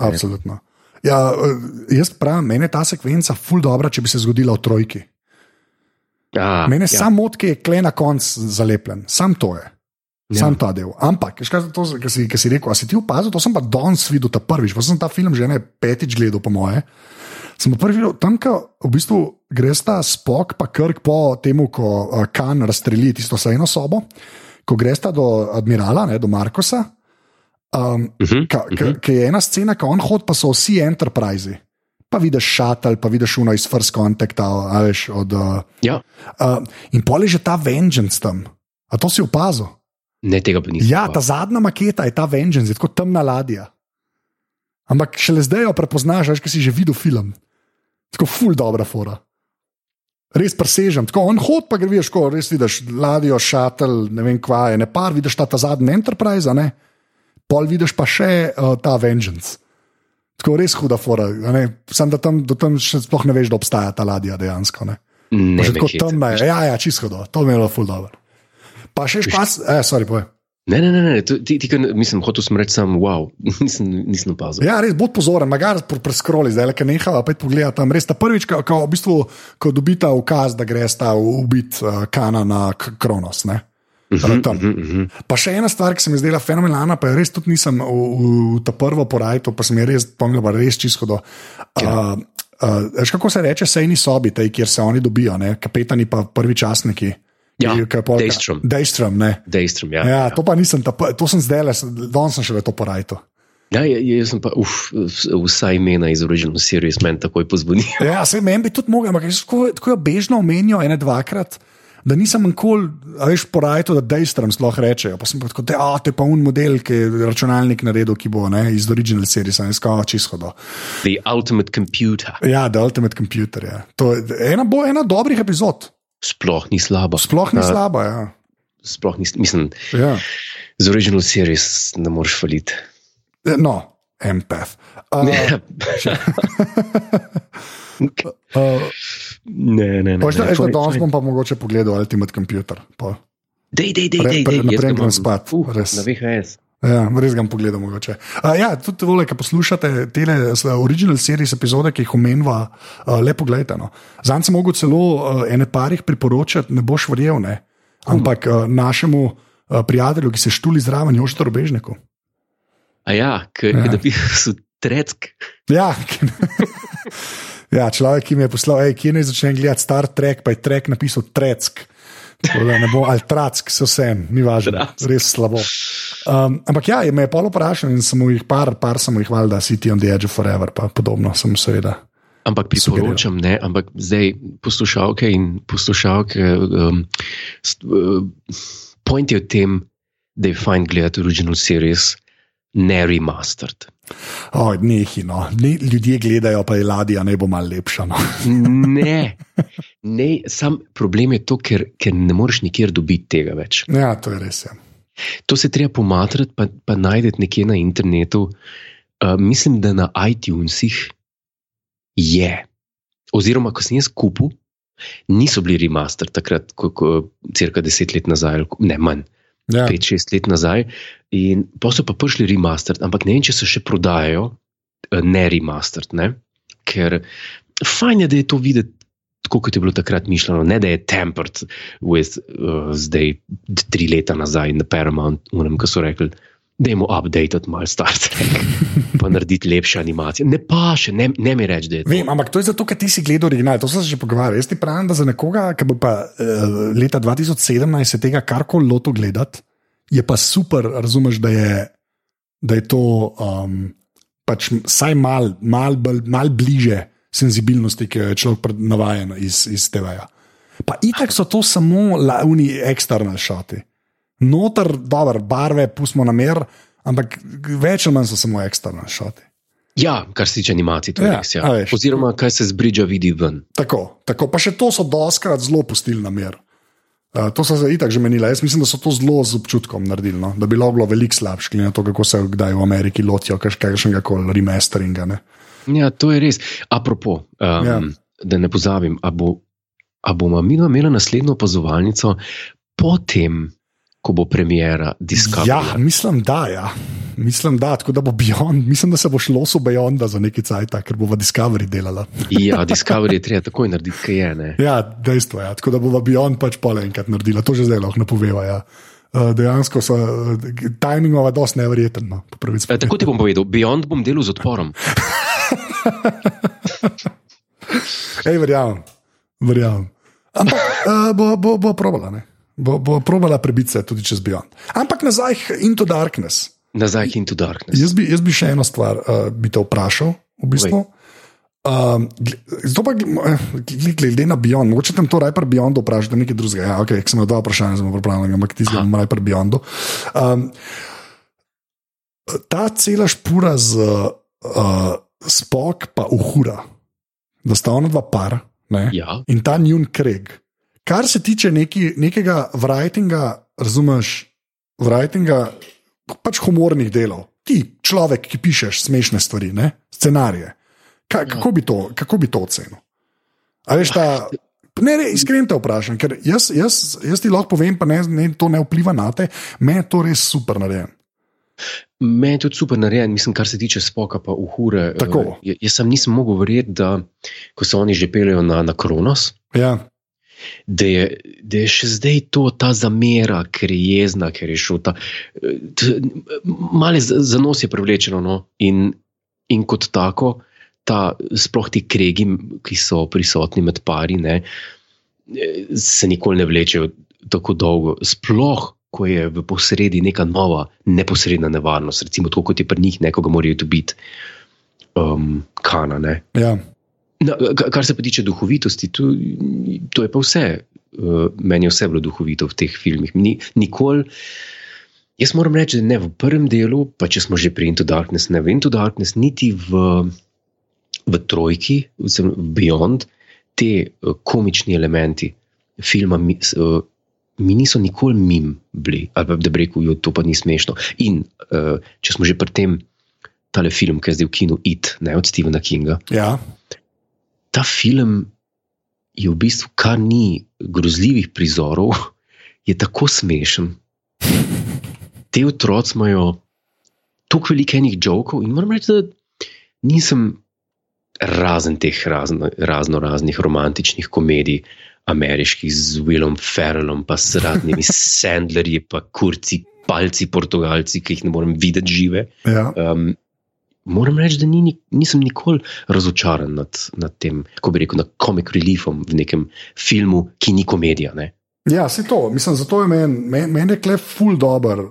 Absolutno. Ja, eh, jaz pravim, meni je ta sekvenca ful dobra, če bi se zgodila v trojki. A, Mene ja. ja, samo motke je kle na koncu zalepljen, sam to je. Ja. Sam ta del. Ampak, kaj kar si, kar si rekel, a si ti opazil, to sem pa danes videl ta prvič, pa sem ta film že ne petič gledal, po moje. Sem prvi videl, tam, ko v bistvu greš ta spok, pa krk po tem, ko uh, kan razstreli tisto sejno sobo, ko greš ta do admirala, ne, do Markosa. Um, uh -huh, Ka, ka, ka je ena scena, ko on hodi, pa so vsi enterprise. Pa vidiš šatel, pa vidiš uno iz First Contacta, veš, od. Uh, ja, uh, in pol je že ta Vengeance tam. A to si opazil? Ne tega pa nisem. Ja, ta opazil. zadnja maketa je ta Vengeance, je tako temna ladja. Ampak šele zdaj jo prepoznaš, veš, ker si že videl film. Tako ful dobra fora. Res presežem. Tako on hod, pa greš, ko res vidiš ladjo, šatel, ne vem kva je, ne par, vidiš ta, ta zadnji Enterprise, ne? pol vidiš pa še uh, ta Vengeance. Tako res huda fora. Sam da tam, do tam še sploh ne veš, da obstaja ta ladja dejansko. Ne? Ne, Pa že tako temna je. Ja, ja, čisto hudo. To mi je bilo ful dobro. Pa še špas, eh, sorry, povej. Ne, ne, ne, ne. ti, ti, mislim, hotel sem reči samo wow, nisem, nisem opazil. Ja, res bod pozoren, magari preskroli, zdaj le kaj nehala, pa pogleda tam. Res ta prvič, ko, ko, v bistvu, ko dobita ukaz, da gre sta ubit uh, Kana na Kronos. Ne? Mhm, tam. mhm, mhm. Pa še ena stvar, ki se mi zdela fenomenalna, pa je res tudi nisem v, v, v ta prvo porajto, pa sem je res pomnil, pa res čisto do. Uh, uh, veš, kako se reče, sejni sobi, tej, kjer se oni dobijo, ne? kapetani pa prvi časniki. Ja, Daystrom. Daystrom, ne. Dejstvom, ja. Ja, to pa nisem, to sem zdaj, le, danes sem še v to porajto. Ja, ja, ja, jaz sem pa, uf, vsa imena iz Original Series meni takoj pozvonijo. Ja, se meni bi tudi mogel, ampak tako, tako jo bežno omenijo ene dvakrat. Da nisem nikoli, a veš, porajal, da dejstvom sploh rečejo. Pa sem pa tako, da je pa un model, ki je računalnik naredil, ki bo ne, iz original series, ne skoro čisto. The Ultimate Computer. Ja, The Ultimate Computer. Ja. To je ena, bo ena dobrih epizod. Sploh ni slaba. Sploh ni Ja, slaba. Ja. Sploh ni, mislim, Ja. z Original Series ne moreš faliti. No, empath. Uh, uh, Ne, ne, ne. Da, ne, da fajn, danes bom pa mogoče pogledal Ultimate Computer. Pa. Dej, dej, dej, Pre- dej, pre- dej, jaz naprej ga grem imam. spat, Uh, res. Na VHS. Ja, res ga bom pogledal, mogoče. Uh, ja, tudi vole, ki poslušate te original series epizode, ki jih omenjava, uh, le pogledajte. No. Zanj sem mogel celo uh, ene parih priporočati, ne boš verjel, ne. Ampak uh, našemu uh, prijatelju, ki se štuli zraven, Jožito Robežniku. A ja, ki Ja. je napisal Tretk. Ja, ja, človek, ki mi je poslal, hej, kje naj začnem gledati Star Trek, pa je Trek napisal Treck. Da ne bo ali Track, so vsem, ni važno, res slabo. Um, ampak ja, me je pol vprašal in sem mu jih par, par sem mu jih hvalil, da City on the Edge of Forever, pa podobno sem seveda. Ampak priporočam, ne, ampak zdaj poslušalke in poslušalke. Um, st, uh, point je v tem, da je fajn gledati original series, ne remastered. Oh, Nehi, no. ne, ljudje gledajo, pa je ladja, ne bo malo lepša. No. Ne, ne sam problem je to, ker, ker ne moreš nikjer dobiti tega več. Ja, to je res. Ja. To se treba pomatrati, pa, pa najdete nekje na internetu. Uh, mislim, da na iTunesih je. Oziroma, ko sem jaz kupil, niso bili remaster takrat, ko, ko, cirka deset let nazaj, ne manj, Ja. pet, šest let nazaj. In pa so pa prišli remaster, ampak ne vem, če se še prodajajo, eh, ne remaster, ne? ker fajn je, da je to videti. Tako kot je bilo takrat mišljeno, ne da je tempered with uh, zdaj tri leta nazaj na Paramount, unem, ki so rekli, da je mu updated malo Star Trek, pa narediti lepše animacije. Ne pa še, ne, ne mi reči, da je to. Vem, ampak to je zato, ker ti si gledal original, to sem se že pogovarjal. Jaz ti pravim, da za nekoga, ki bo pa uh, leta 2017 se tega karkoli loto gledati, je pa super, razumeš, da je, da je to um, pač vsaj mal, mal, bolj- mal bliže senzibilnosti, ki jo je človek navajen iz, iz TV-ja. Pa itak so to samo launi eksterne šoti. Noter, dobro, barve pustimo na mer, ampak več ali manj so samo eksterne šoti. Ja, kar se tiče animacij, to je Ja, res. Ja. veš. Oziroma, kaj se z bridža vidi ven. Tako, tako. Pa še to so doskrat zelo pustili na mer. Uh, to so se itak že menili. Jaz mislim, da so to zelo z občutkom naredili. No? Da bi bilo, bilo veliko slabše, glede na to, kako se kdaj v Ameriki lotijo kakšnega koli remasteringa. Ne? Ja, to je res. Apropo, um, Ja. ja. da ne pozabim, a, bo, a bomo mi imeli naslednjo opazovalnico potem, ko bo premjera Discovery. Ja, mislim, da. Ja. Mislim, da, da bo Beyond, mislim, da se bo šlo so Beyonda za neki cajt, ker bo v Discovery delala. ja, Discovery je treba takoj narediti, kaj je. Ne? Ja, dejstvo je. Ja. Tako da bo Beyond pač pole enkrat naredila, to že zdaj lahko napoveva. Ja. Uh, dejansko so uh, timingova dosti neverjeten. No, E, tako ti bom povedal, Beyond bom delal z odporom. Ej, verjamem, verjamem. Ampak uh, bo, bo, bo probala, ne? Bo, bo probala prebiti se tudi čez Beyond. Ampak nazaj into darkness. Nazaj Into Darkness. Jaz bi, jaz bi še eno stvar uh, bi te vprašal. V bistvu. Um, Zdaj pa eh, gl- glede na Beyond, mogoče tam to rajper Beyond vprašati, nekaj drugega. Ja, okay, sem imel dva vprašanja, sem pripravljen, ampak ti zdaj rajper Beyond. Um, ta cela špura z uh, spok pa uhura, da sta ona dva par. Ne? Ja, in ta njun kreg. Kar se tiče neki, nekega writinga, razumeš, writinga, pač humornih delov, ti človek, ki pišeš smešne stvari, ne? scenarije. Ka, kako, bi to, kako bi to ocenil? A veš, ta, ne, ne, iskreno te vprašam, ker jaz, jaz, jaz ti lahko povem, pa ne, ne, to ne vpliva na te, meni je to res super narejen. Meni je tudi super narejen, mislim, kar se tiče spoka, pa uhure. Tako. Uh, jaz sem nisem mogel verjeti, da ko se oni že peljejo na, na Kronos. Ja, da je, da je še zdaj to ta zamera, ker je jezna, ker je šel ta. Malo za nos je privlečeno. No? In, in kot tako, ta, sploh ti kregi, ki so prisotni med pari, ne, se nikoli ne vlečejo tako dolgo. Sploh, ko je v posredi neka nova, neposredna nevarnost, recimo tako, kot je pri njih, nekoga morajo dobiti. Um, kana, ne. ja. Na, ka- kar se pa tiče duhovitosti, to, to je pa vse. Uh, meni je vse bilo duhovito v teh filmih. Ni, nikoli, jaz moram reči, da ne v prvem delu, pa če smo že pri Into Darkness, ne v Into Darkness, niti v, v Trojki, v Beyond, te uh, komični elementi filma mi, uh, mi niso nikoli mim bili, ali pa da bi rekel, "Jo, to pa ni smešno. In uh, če smo že pri tem, tale film, ki je zdaj v kinu It, ne od Stephena Kinga ja. ta film je v bistvu, kar ni grozljivih prizorov, je tako smešen. Te otroci imajo toliko velikih jokov in moram reči, da nisem razen teh razno, razno raznih romantičnih komedij. Ameriških z Willom Ferrellom, pa s raznimi Sandlerji, pa kurci, palci, portugalci, ki jih ne morem videti žive. ja. Um, moram reči, da ni, ni- nisem nikoli razočaran nad, nad tem, kako bi rekel, nad comic reliefom v nekem filmu, ki ni komedija. Ne? Ja, se to, mislim, zato je meni men, men je klep ful dober.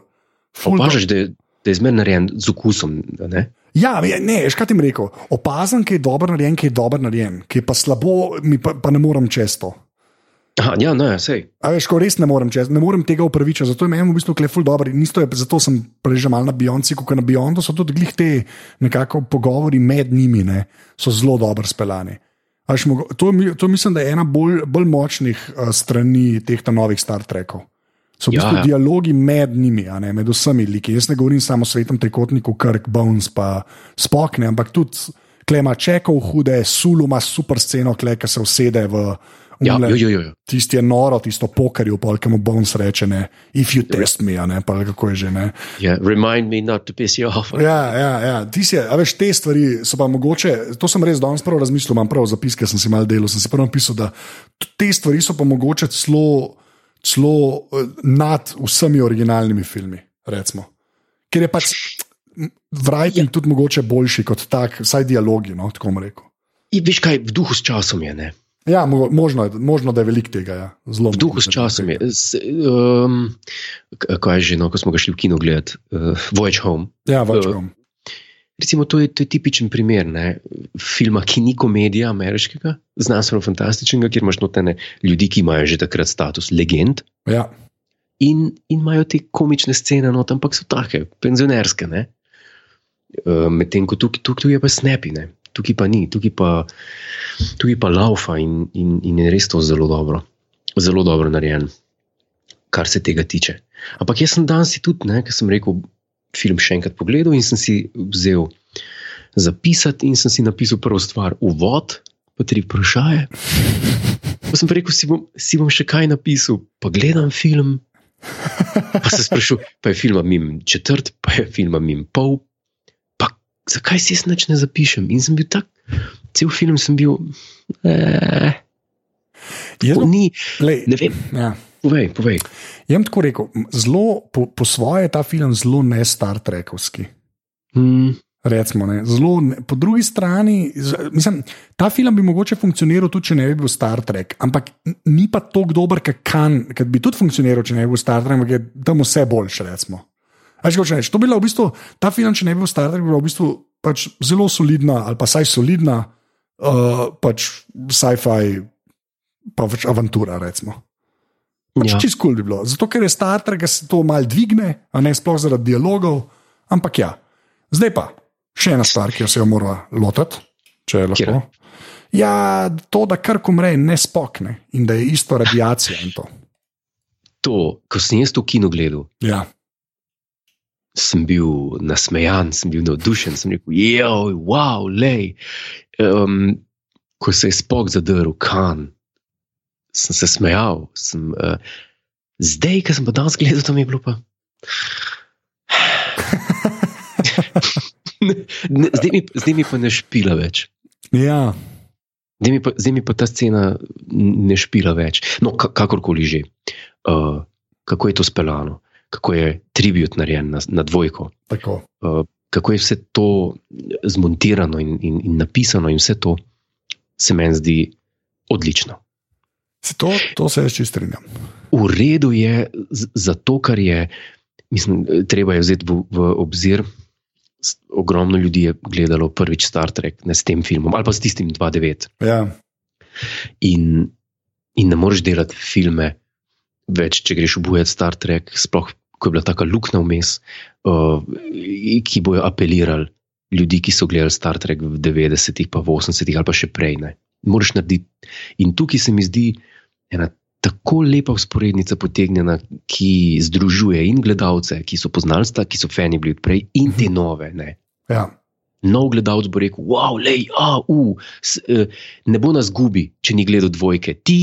Ful do- Opažaš, da, je- da je zmerno narejen z okusom. Ne? Ja, je- ne, veš, kaj ti rekel. Opazam, ki je dober narejen, ki je dober narejen, ki je pa slabo, mi pa, pa ne morem često. Aha, ja, no, ja, sej. A veš, ko res ne morem čez, ne morem tega upravičiti, zato je meni v bistvu kleful dober in isto je, zato sem prej že mal na Beyonci, kot na Beyondu so tudi glih te nekako pogovori med njimi, ne, so zelo dobro speljani. To, to mislim, da je ena bolj, bolj močnih uh, strani teh novih Star Trekov. So v Ja, bistvu ja. dialogi med njimi, ne, med vsemi liki. Jaz ne govorim samo o svetem trikotniku, Kirk Bones, pa spokne, ampak tudi klema čekov hude, Sulu ima super sceno, kle, ki se usede v, Ja, Umle- jo, jo, jo. Tisti je noro, tisto pokarju, polkemu Bones reče, ne, if you test me, ne, pa kako je že ne. Ja, remind me not to piss you off. Ja, ja, ja. Ti si, a veš, te stvari so pa mogoče, to sem res danes prav razmislil, imam prav zapiske, sem si mal delal, sem si prvo napisal, da te stvari so pa mogoče celo, celo eh, nad vsemi originalnimi filmi, recimo. Ker je pač writing ja. tudi mogoče boljši kot tak, vsaj dialogi, no, tako bom rekel. In veš kaj, v duhu s časom je, ne? Ja, mo- možno, možno da je veliko tega. Ja. Zelo V duhu s časom je. S, um, kaj je že, no, ko smo ga šli v kino gledati, uh, Voyage Home. Ja, več Eh, bom. Recimo, to je, to je tipičen primer ne, filma, ki ni komedija ameriškega, znanstveno-fantastičnega, kjer imaš notene ljudi, ki imajo že takrat status legend Ja, in, in imajo te komične scene, not, ampak so take, penzionerske. ne. Eh, Medtem ko tukaj, tukaj je pa snapi, ne. Tukaj pa ni, tukaj pa, tukaj pa laufa in, in, in je res to zelo dobro, zelo dobro narejen, kar se tega tiče. Ampak jaz sem danes tudi, ker sem rekel, film še enkrat pogledal in sem si vzel zapisati in sem si napisal prvo stvar, uvod, pa tri vprašanje. Pa sem rekel, si bom, si bom še kaj napisal, pa gledam film. Pa se sprašujem, pa je film mim četrt, pa je film mim pol. Zakaj si jaz nič ne zapišem? In sem bil tak, cel film sem bil. Eh, tako ni, lej, ne vem, ja. povej, povej. Bom tako rekel, zelo, po, po svoje je ta film zelo ne Star Trekovski. Hmm, Recimo, ne, zelo, ne, po drugi strani, mislim, ta film bi mogoče funkcioniral tudi, če ne bi bil Star Trek, ampak ni pa tako dober, kot kan, kot bi tudi funkcioniral, če ne bi bil Star Trek, ampak je tam vse boljše. Recimo. Veš, kaj reči? To bi bila v bistvu, ta film, če ne bi bil Star Trek, bi bila v bistvu pač zelo solidna, ali pa saj solidna, uh, pač sci-fi, pa več avantura. Recimo. Pač ja. Čist kul cool bi bilo. Zato, ker je Star Trek, se to mal dvigne, a ne sploh zaradi dialogov. Ampak ja, zdaj pa še ena stvar, ki jo se jo mora lotiti, če je lahko. Katera? Ja, to, da kar umre, ne spokne in da je isto radiacija in to. To, ko sem jaz to kino gledal, Ja, sem bil nasmejan, sem bil navdušen, sem rekel, joj, wow, lej. Um, ko se je spok zadrl, kan, sem se smejal. Sem, uh, zdaj, ki sem pa danes gledal, to mi je bilo pa. Ne, zdaj, mi, zdaj mi pa ne špila več. ja, Zdaj mi, pa, zdaj mi pa ta scena ne špila več. No, ka, kakorkoli že. Uh, kako je to speljano, kako je tribut narejen na, na dvojko, tako. uh, kako je vse to zmontirano in, in, in napisano, in vse to se meni zdi odlično. Se to, to se jaz čist strinjam. V redu je zato, kar je, mislim, treba je vzeti v, v obzir. Ogromno ljudi je gledalo prvič Star Trek ne s tem filmom ali pa s tistim 2-9. Ja, In, in ne moreš delati filme več, če greš obujati Star Trek, sploh ko je bila taka luknja vmes, uh, ki bojo apelirali ljudi, ki so gledali Star Trek v 90-ih, pa v 80-ih ali pa še prej. Ne. Moraš narediti. In tukaj se mi zdi ena tako lepa usporednica potegnjena, ki združuje in gledalce, ki so poznali Star, ki so fani bili odprej, in te nove. Ne. ja. Nov gledalec bo rekel: wow, lej, a, uh, s, uh, ne bo nas gubi, če ni gledal dvojke. Ti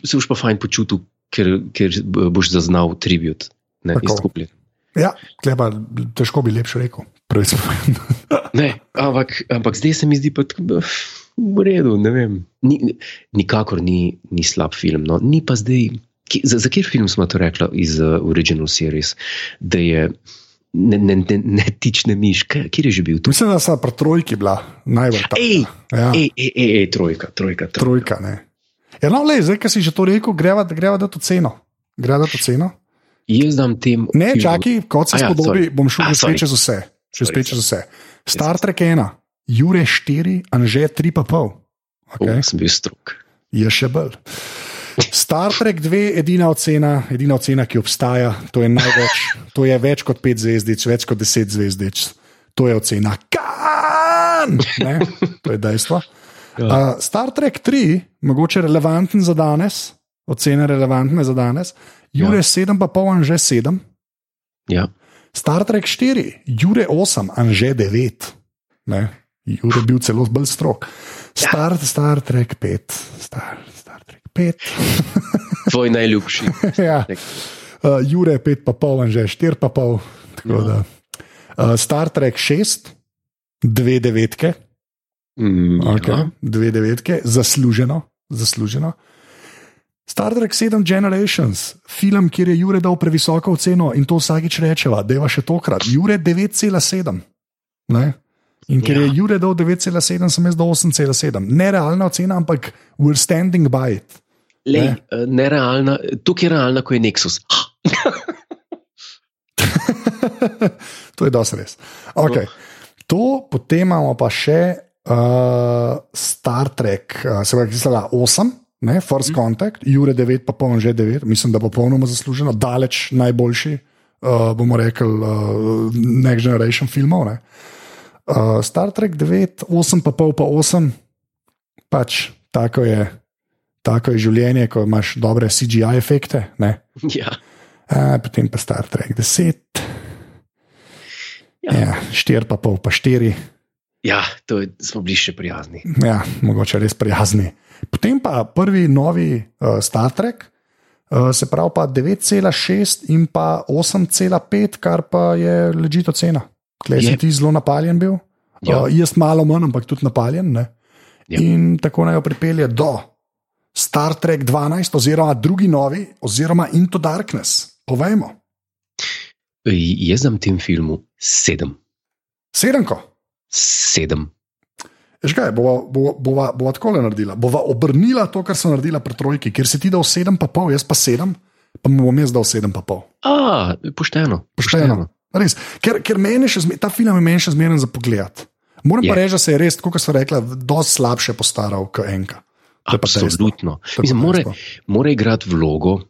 se boš pa fajn počutil, ker, ker boš zaznal tribut. Ne, Tako. iz skupine. ja klepa, težko bi lepše rekel. Sem povedal. ne, ampak, ampak zdaj se mi zdi pa tako. V redu, ne vem. Ni, nikakor ni, ni slab film. No. Ni pa zdaj. Ki, za, za kjer film smo to rekli iz uh, Original Series, da je ne, ne, ne, ne tične miš, Kaj- kjer je že bil tu? Mislim, da sta pri trojki bila najbolj ta. Ej, Ja. ej, ej, ej, ej, trojka, trojka, trojka. Trojka, ne. Ja, no, le, zdaj, ki si že to rekel, greva, greva da to ceno. Greva da to ceno. Jaz dam tem. Ne, čakaj, kot se ja, spodobi, sorry. bom šel A, že sorry. spet čez vse. Še Sorry, spet čez vse. Star Trek 1, Jure 4, Anže 3,5. Okay. Okay. Oh, sem bil strok. Je še bolj. Star Trek 2, edina ocena, edina ocena, ki obstaja, to je največ, to je več kot 5 zvezdic, več kot 10 zvezdic. To je ocena kan, ne? to je dejstvo. Uh, Star Trek 3, mogoče relevanten za danes, ocene relevantne za danes, Jure ja. 7, pa pol, Anže 7. Ja. Star Trek 4, Jure 8, Anže 9. Ne? Jure je bil celo bolj strok. Star, Star Trek 5, Star, Star Trek pet. Tvoj najljubši. ja. uh, Jure, pet pa pol, že štir pa pol. Uh, Star Trek 6, dve devetke. Mm, Okay. ja. Dve devetke, zasluženo. zasluženo. Star Trek 7 Generations, film, kjer je Jure dal previsoko oceno in to vsakič rečeva, da je še tokrat. Jure 9,7. Ne? In ker je Ja. Jure dal 9,7, sem jaz dal 8,7. Nerealna ocena, ampak we're standing by it. Lej, Ne. eh, nerealna, tukaj je realna, ko je Nexus. to je dosti res. Okay. To, potem imamo pa še uh, Star Trek, uh, se pravi, zdaj 8. Ne, First mm. Contact, Jure 9, pa polno že 9, mislim, da popolnoma zasluženo, daleč najboljši, uh, bomo rekli, uh, Next Generation filmov. Ne. Uh, Star Trek 9, 8, pa pol, pa 8, pač tako je, tako je življenje, ko imaš dobre CGI efekte. Ne. ja. Uh, potem pa Star Trek 10, Ja. ja, 4, pa pol, pa 4. ja, to je, smo bili še prijazni. Ja, mogoče res prijazni. Potem pa prvi novi uh, Star Trek, uh, se pravi pa 9,6 in pa 8,5, kar pa je ležito cena. Klej si ti zelo napaljen bil, Ja. uh, jaz malo manj, ampak tudi napaljen. Ne? Ja. In tako naj jo pripelje do Star Trek 12, oziroma drugi novi, oziroma Into Darkness. Povejmo, Ej, Jaz dam tem filmu sedem. sedemko. Sedem. Veš kaj, bova, bova, bova, bova tako naredila. Bova obrnila to, kar sem naredila pri trojki, ker si ti dal sedem, pa pol, jaz pa sedem, pa mu bom jaz dal sedem, pa pol. A, pošteno. Pošteno. Res, ker, ker zme, ta film je meni še zmeren za pogled. Moram pa Je. reči, da se je res, kot so rekla, dosti slabše postaral kot enka. Pa. Absolutno. Pa Mislim, more, mora igrati vlogo,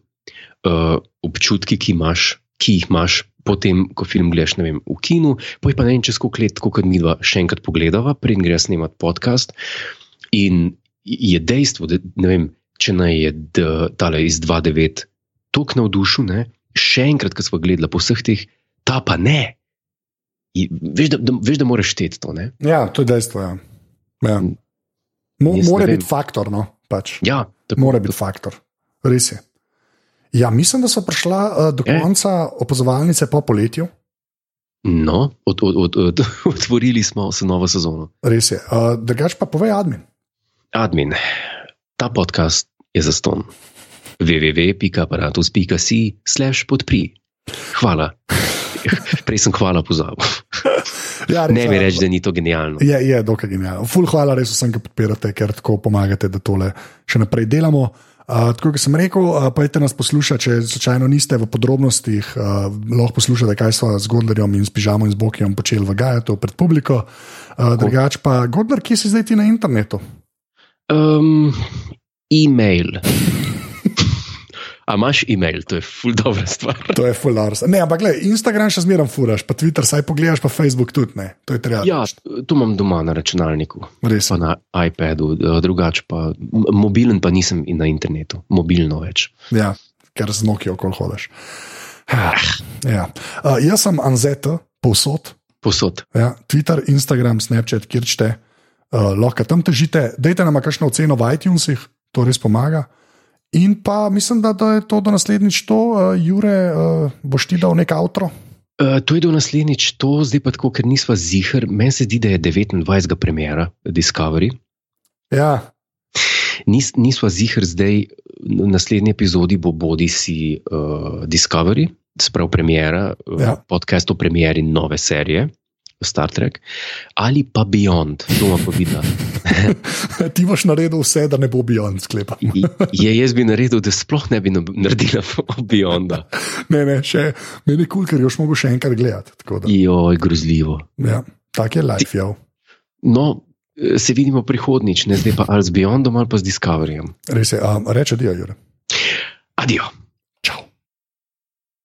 uh, občutki, ki, imaš, ki jih imaš potem, ko film gledaš vem, v kinu, poj pa ne vem, čez koliko let, kot mi dva še enkrat pogledava, preden greš snemati podcast. In je dejstvo, da ne vem, če naj je d- tale iz 2.9 tako navdušen, ne, še enkrat, ko smo gledali po vseh teh, ta pa ne. I, veš, da, da, veš, da moraš šteti to. Ne? Ja, to je dejstvo. Ja. Ja. Mo, mora biti faktor. No, pač. Ja, tako, Mora biti faktor. Res je. Ja, mislim, da so prišla uh, do Je. konca opazovalnice po poletju. No, od, od, od, od, otvorili smo se novo sezono. Res je. Uh, Drugač pa povej, admin. Admin, ta podcast je zaston. www.aparatus.si slash podpri. Hvala. Prej sem hvala pozabil. Ja, res, Ne mi ja. reči, da ni to genialno. Je, je dokaj genialno. Ful, hvala res vsem, ki podpirate, ker tako pomagate, da tole še naprej delamo. Uh, tako kot sem rekel, uh, pojdite nas poslušati, če slučajno niste v podrobnostih, uh, lahko poslušate, kaj smo z Gondarjem in s Pižamom in z Bokijem počeli v Gajatu pred publiko. Uh, drugač pa, Gondar, kje si zdaj ti na internetu? Um, e-mail. A imaš e-mail, to je ful dobra stvar. To je full ars. Ne, ampak gledaj, Instagram še zmeraj furaš, pa Twitter, saj pogledaš, pa Facebook tudi ne. To je treba. Ja, to imam doma na računalniku, res. pa na iPadu, drugače pa mobilen pa nisem in na internetu, mobilno več. Ja, ker z Nokia okol hodiš. Ja. Uh, jaz sem Anzeta, povsod. Posod. Ja, Twitter, Instagram, Snapchat, kjer čete, uh, lahko tam težite. Dajte nam kakšno oceno v iTunesih, to res pomaga. In pa mislim, da, da je to do naslednjič to, uh, Jure, uh, boš ti dal nek avtro. Uh, to je do naslednjič, to zdaj pa tako, ker nisva zihar. Meni se zdi, da je 29. premjera Discovery. Ja, Nis, nisva zihar zdaj, v naslednji epizodi bo bodi si uh, Discovery, sprav premjera, ja. podcast o premjeri nove serije. Star Trek ali pa Beyond, to bomo videli. ti boš naredil vse, da ne bo Beyond sklepa. Je jaz bi naredil, da sploh ne bi nab- naredila Beyonda. Ne, ne, še meni je kul, cool, ker jo mogo še enkrat gledati. da, Joj, grozljivo. Ja, tak je life, ja. No, se vidimo prihodnič, ne zdaj pa ali z Beyondom ali pa z Discoveryjem. Res je, um, reče, je, Jure. Adijo.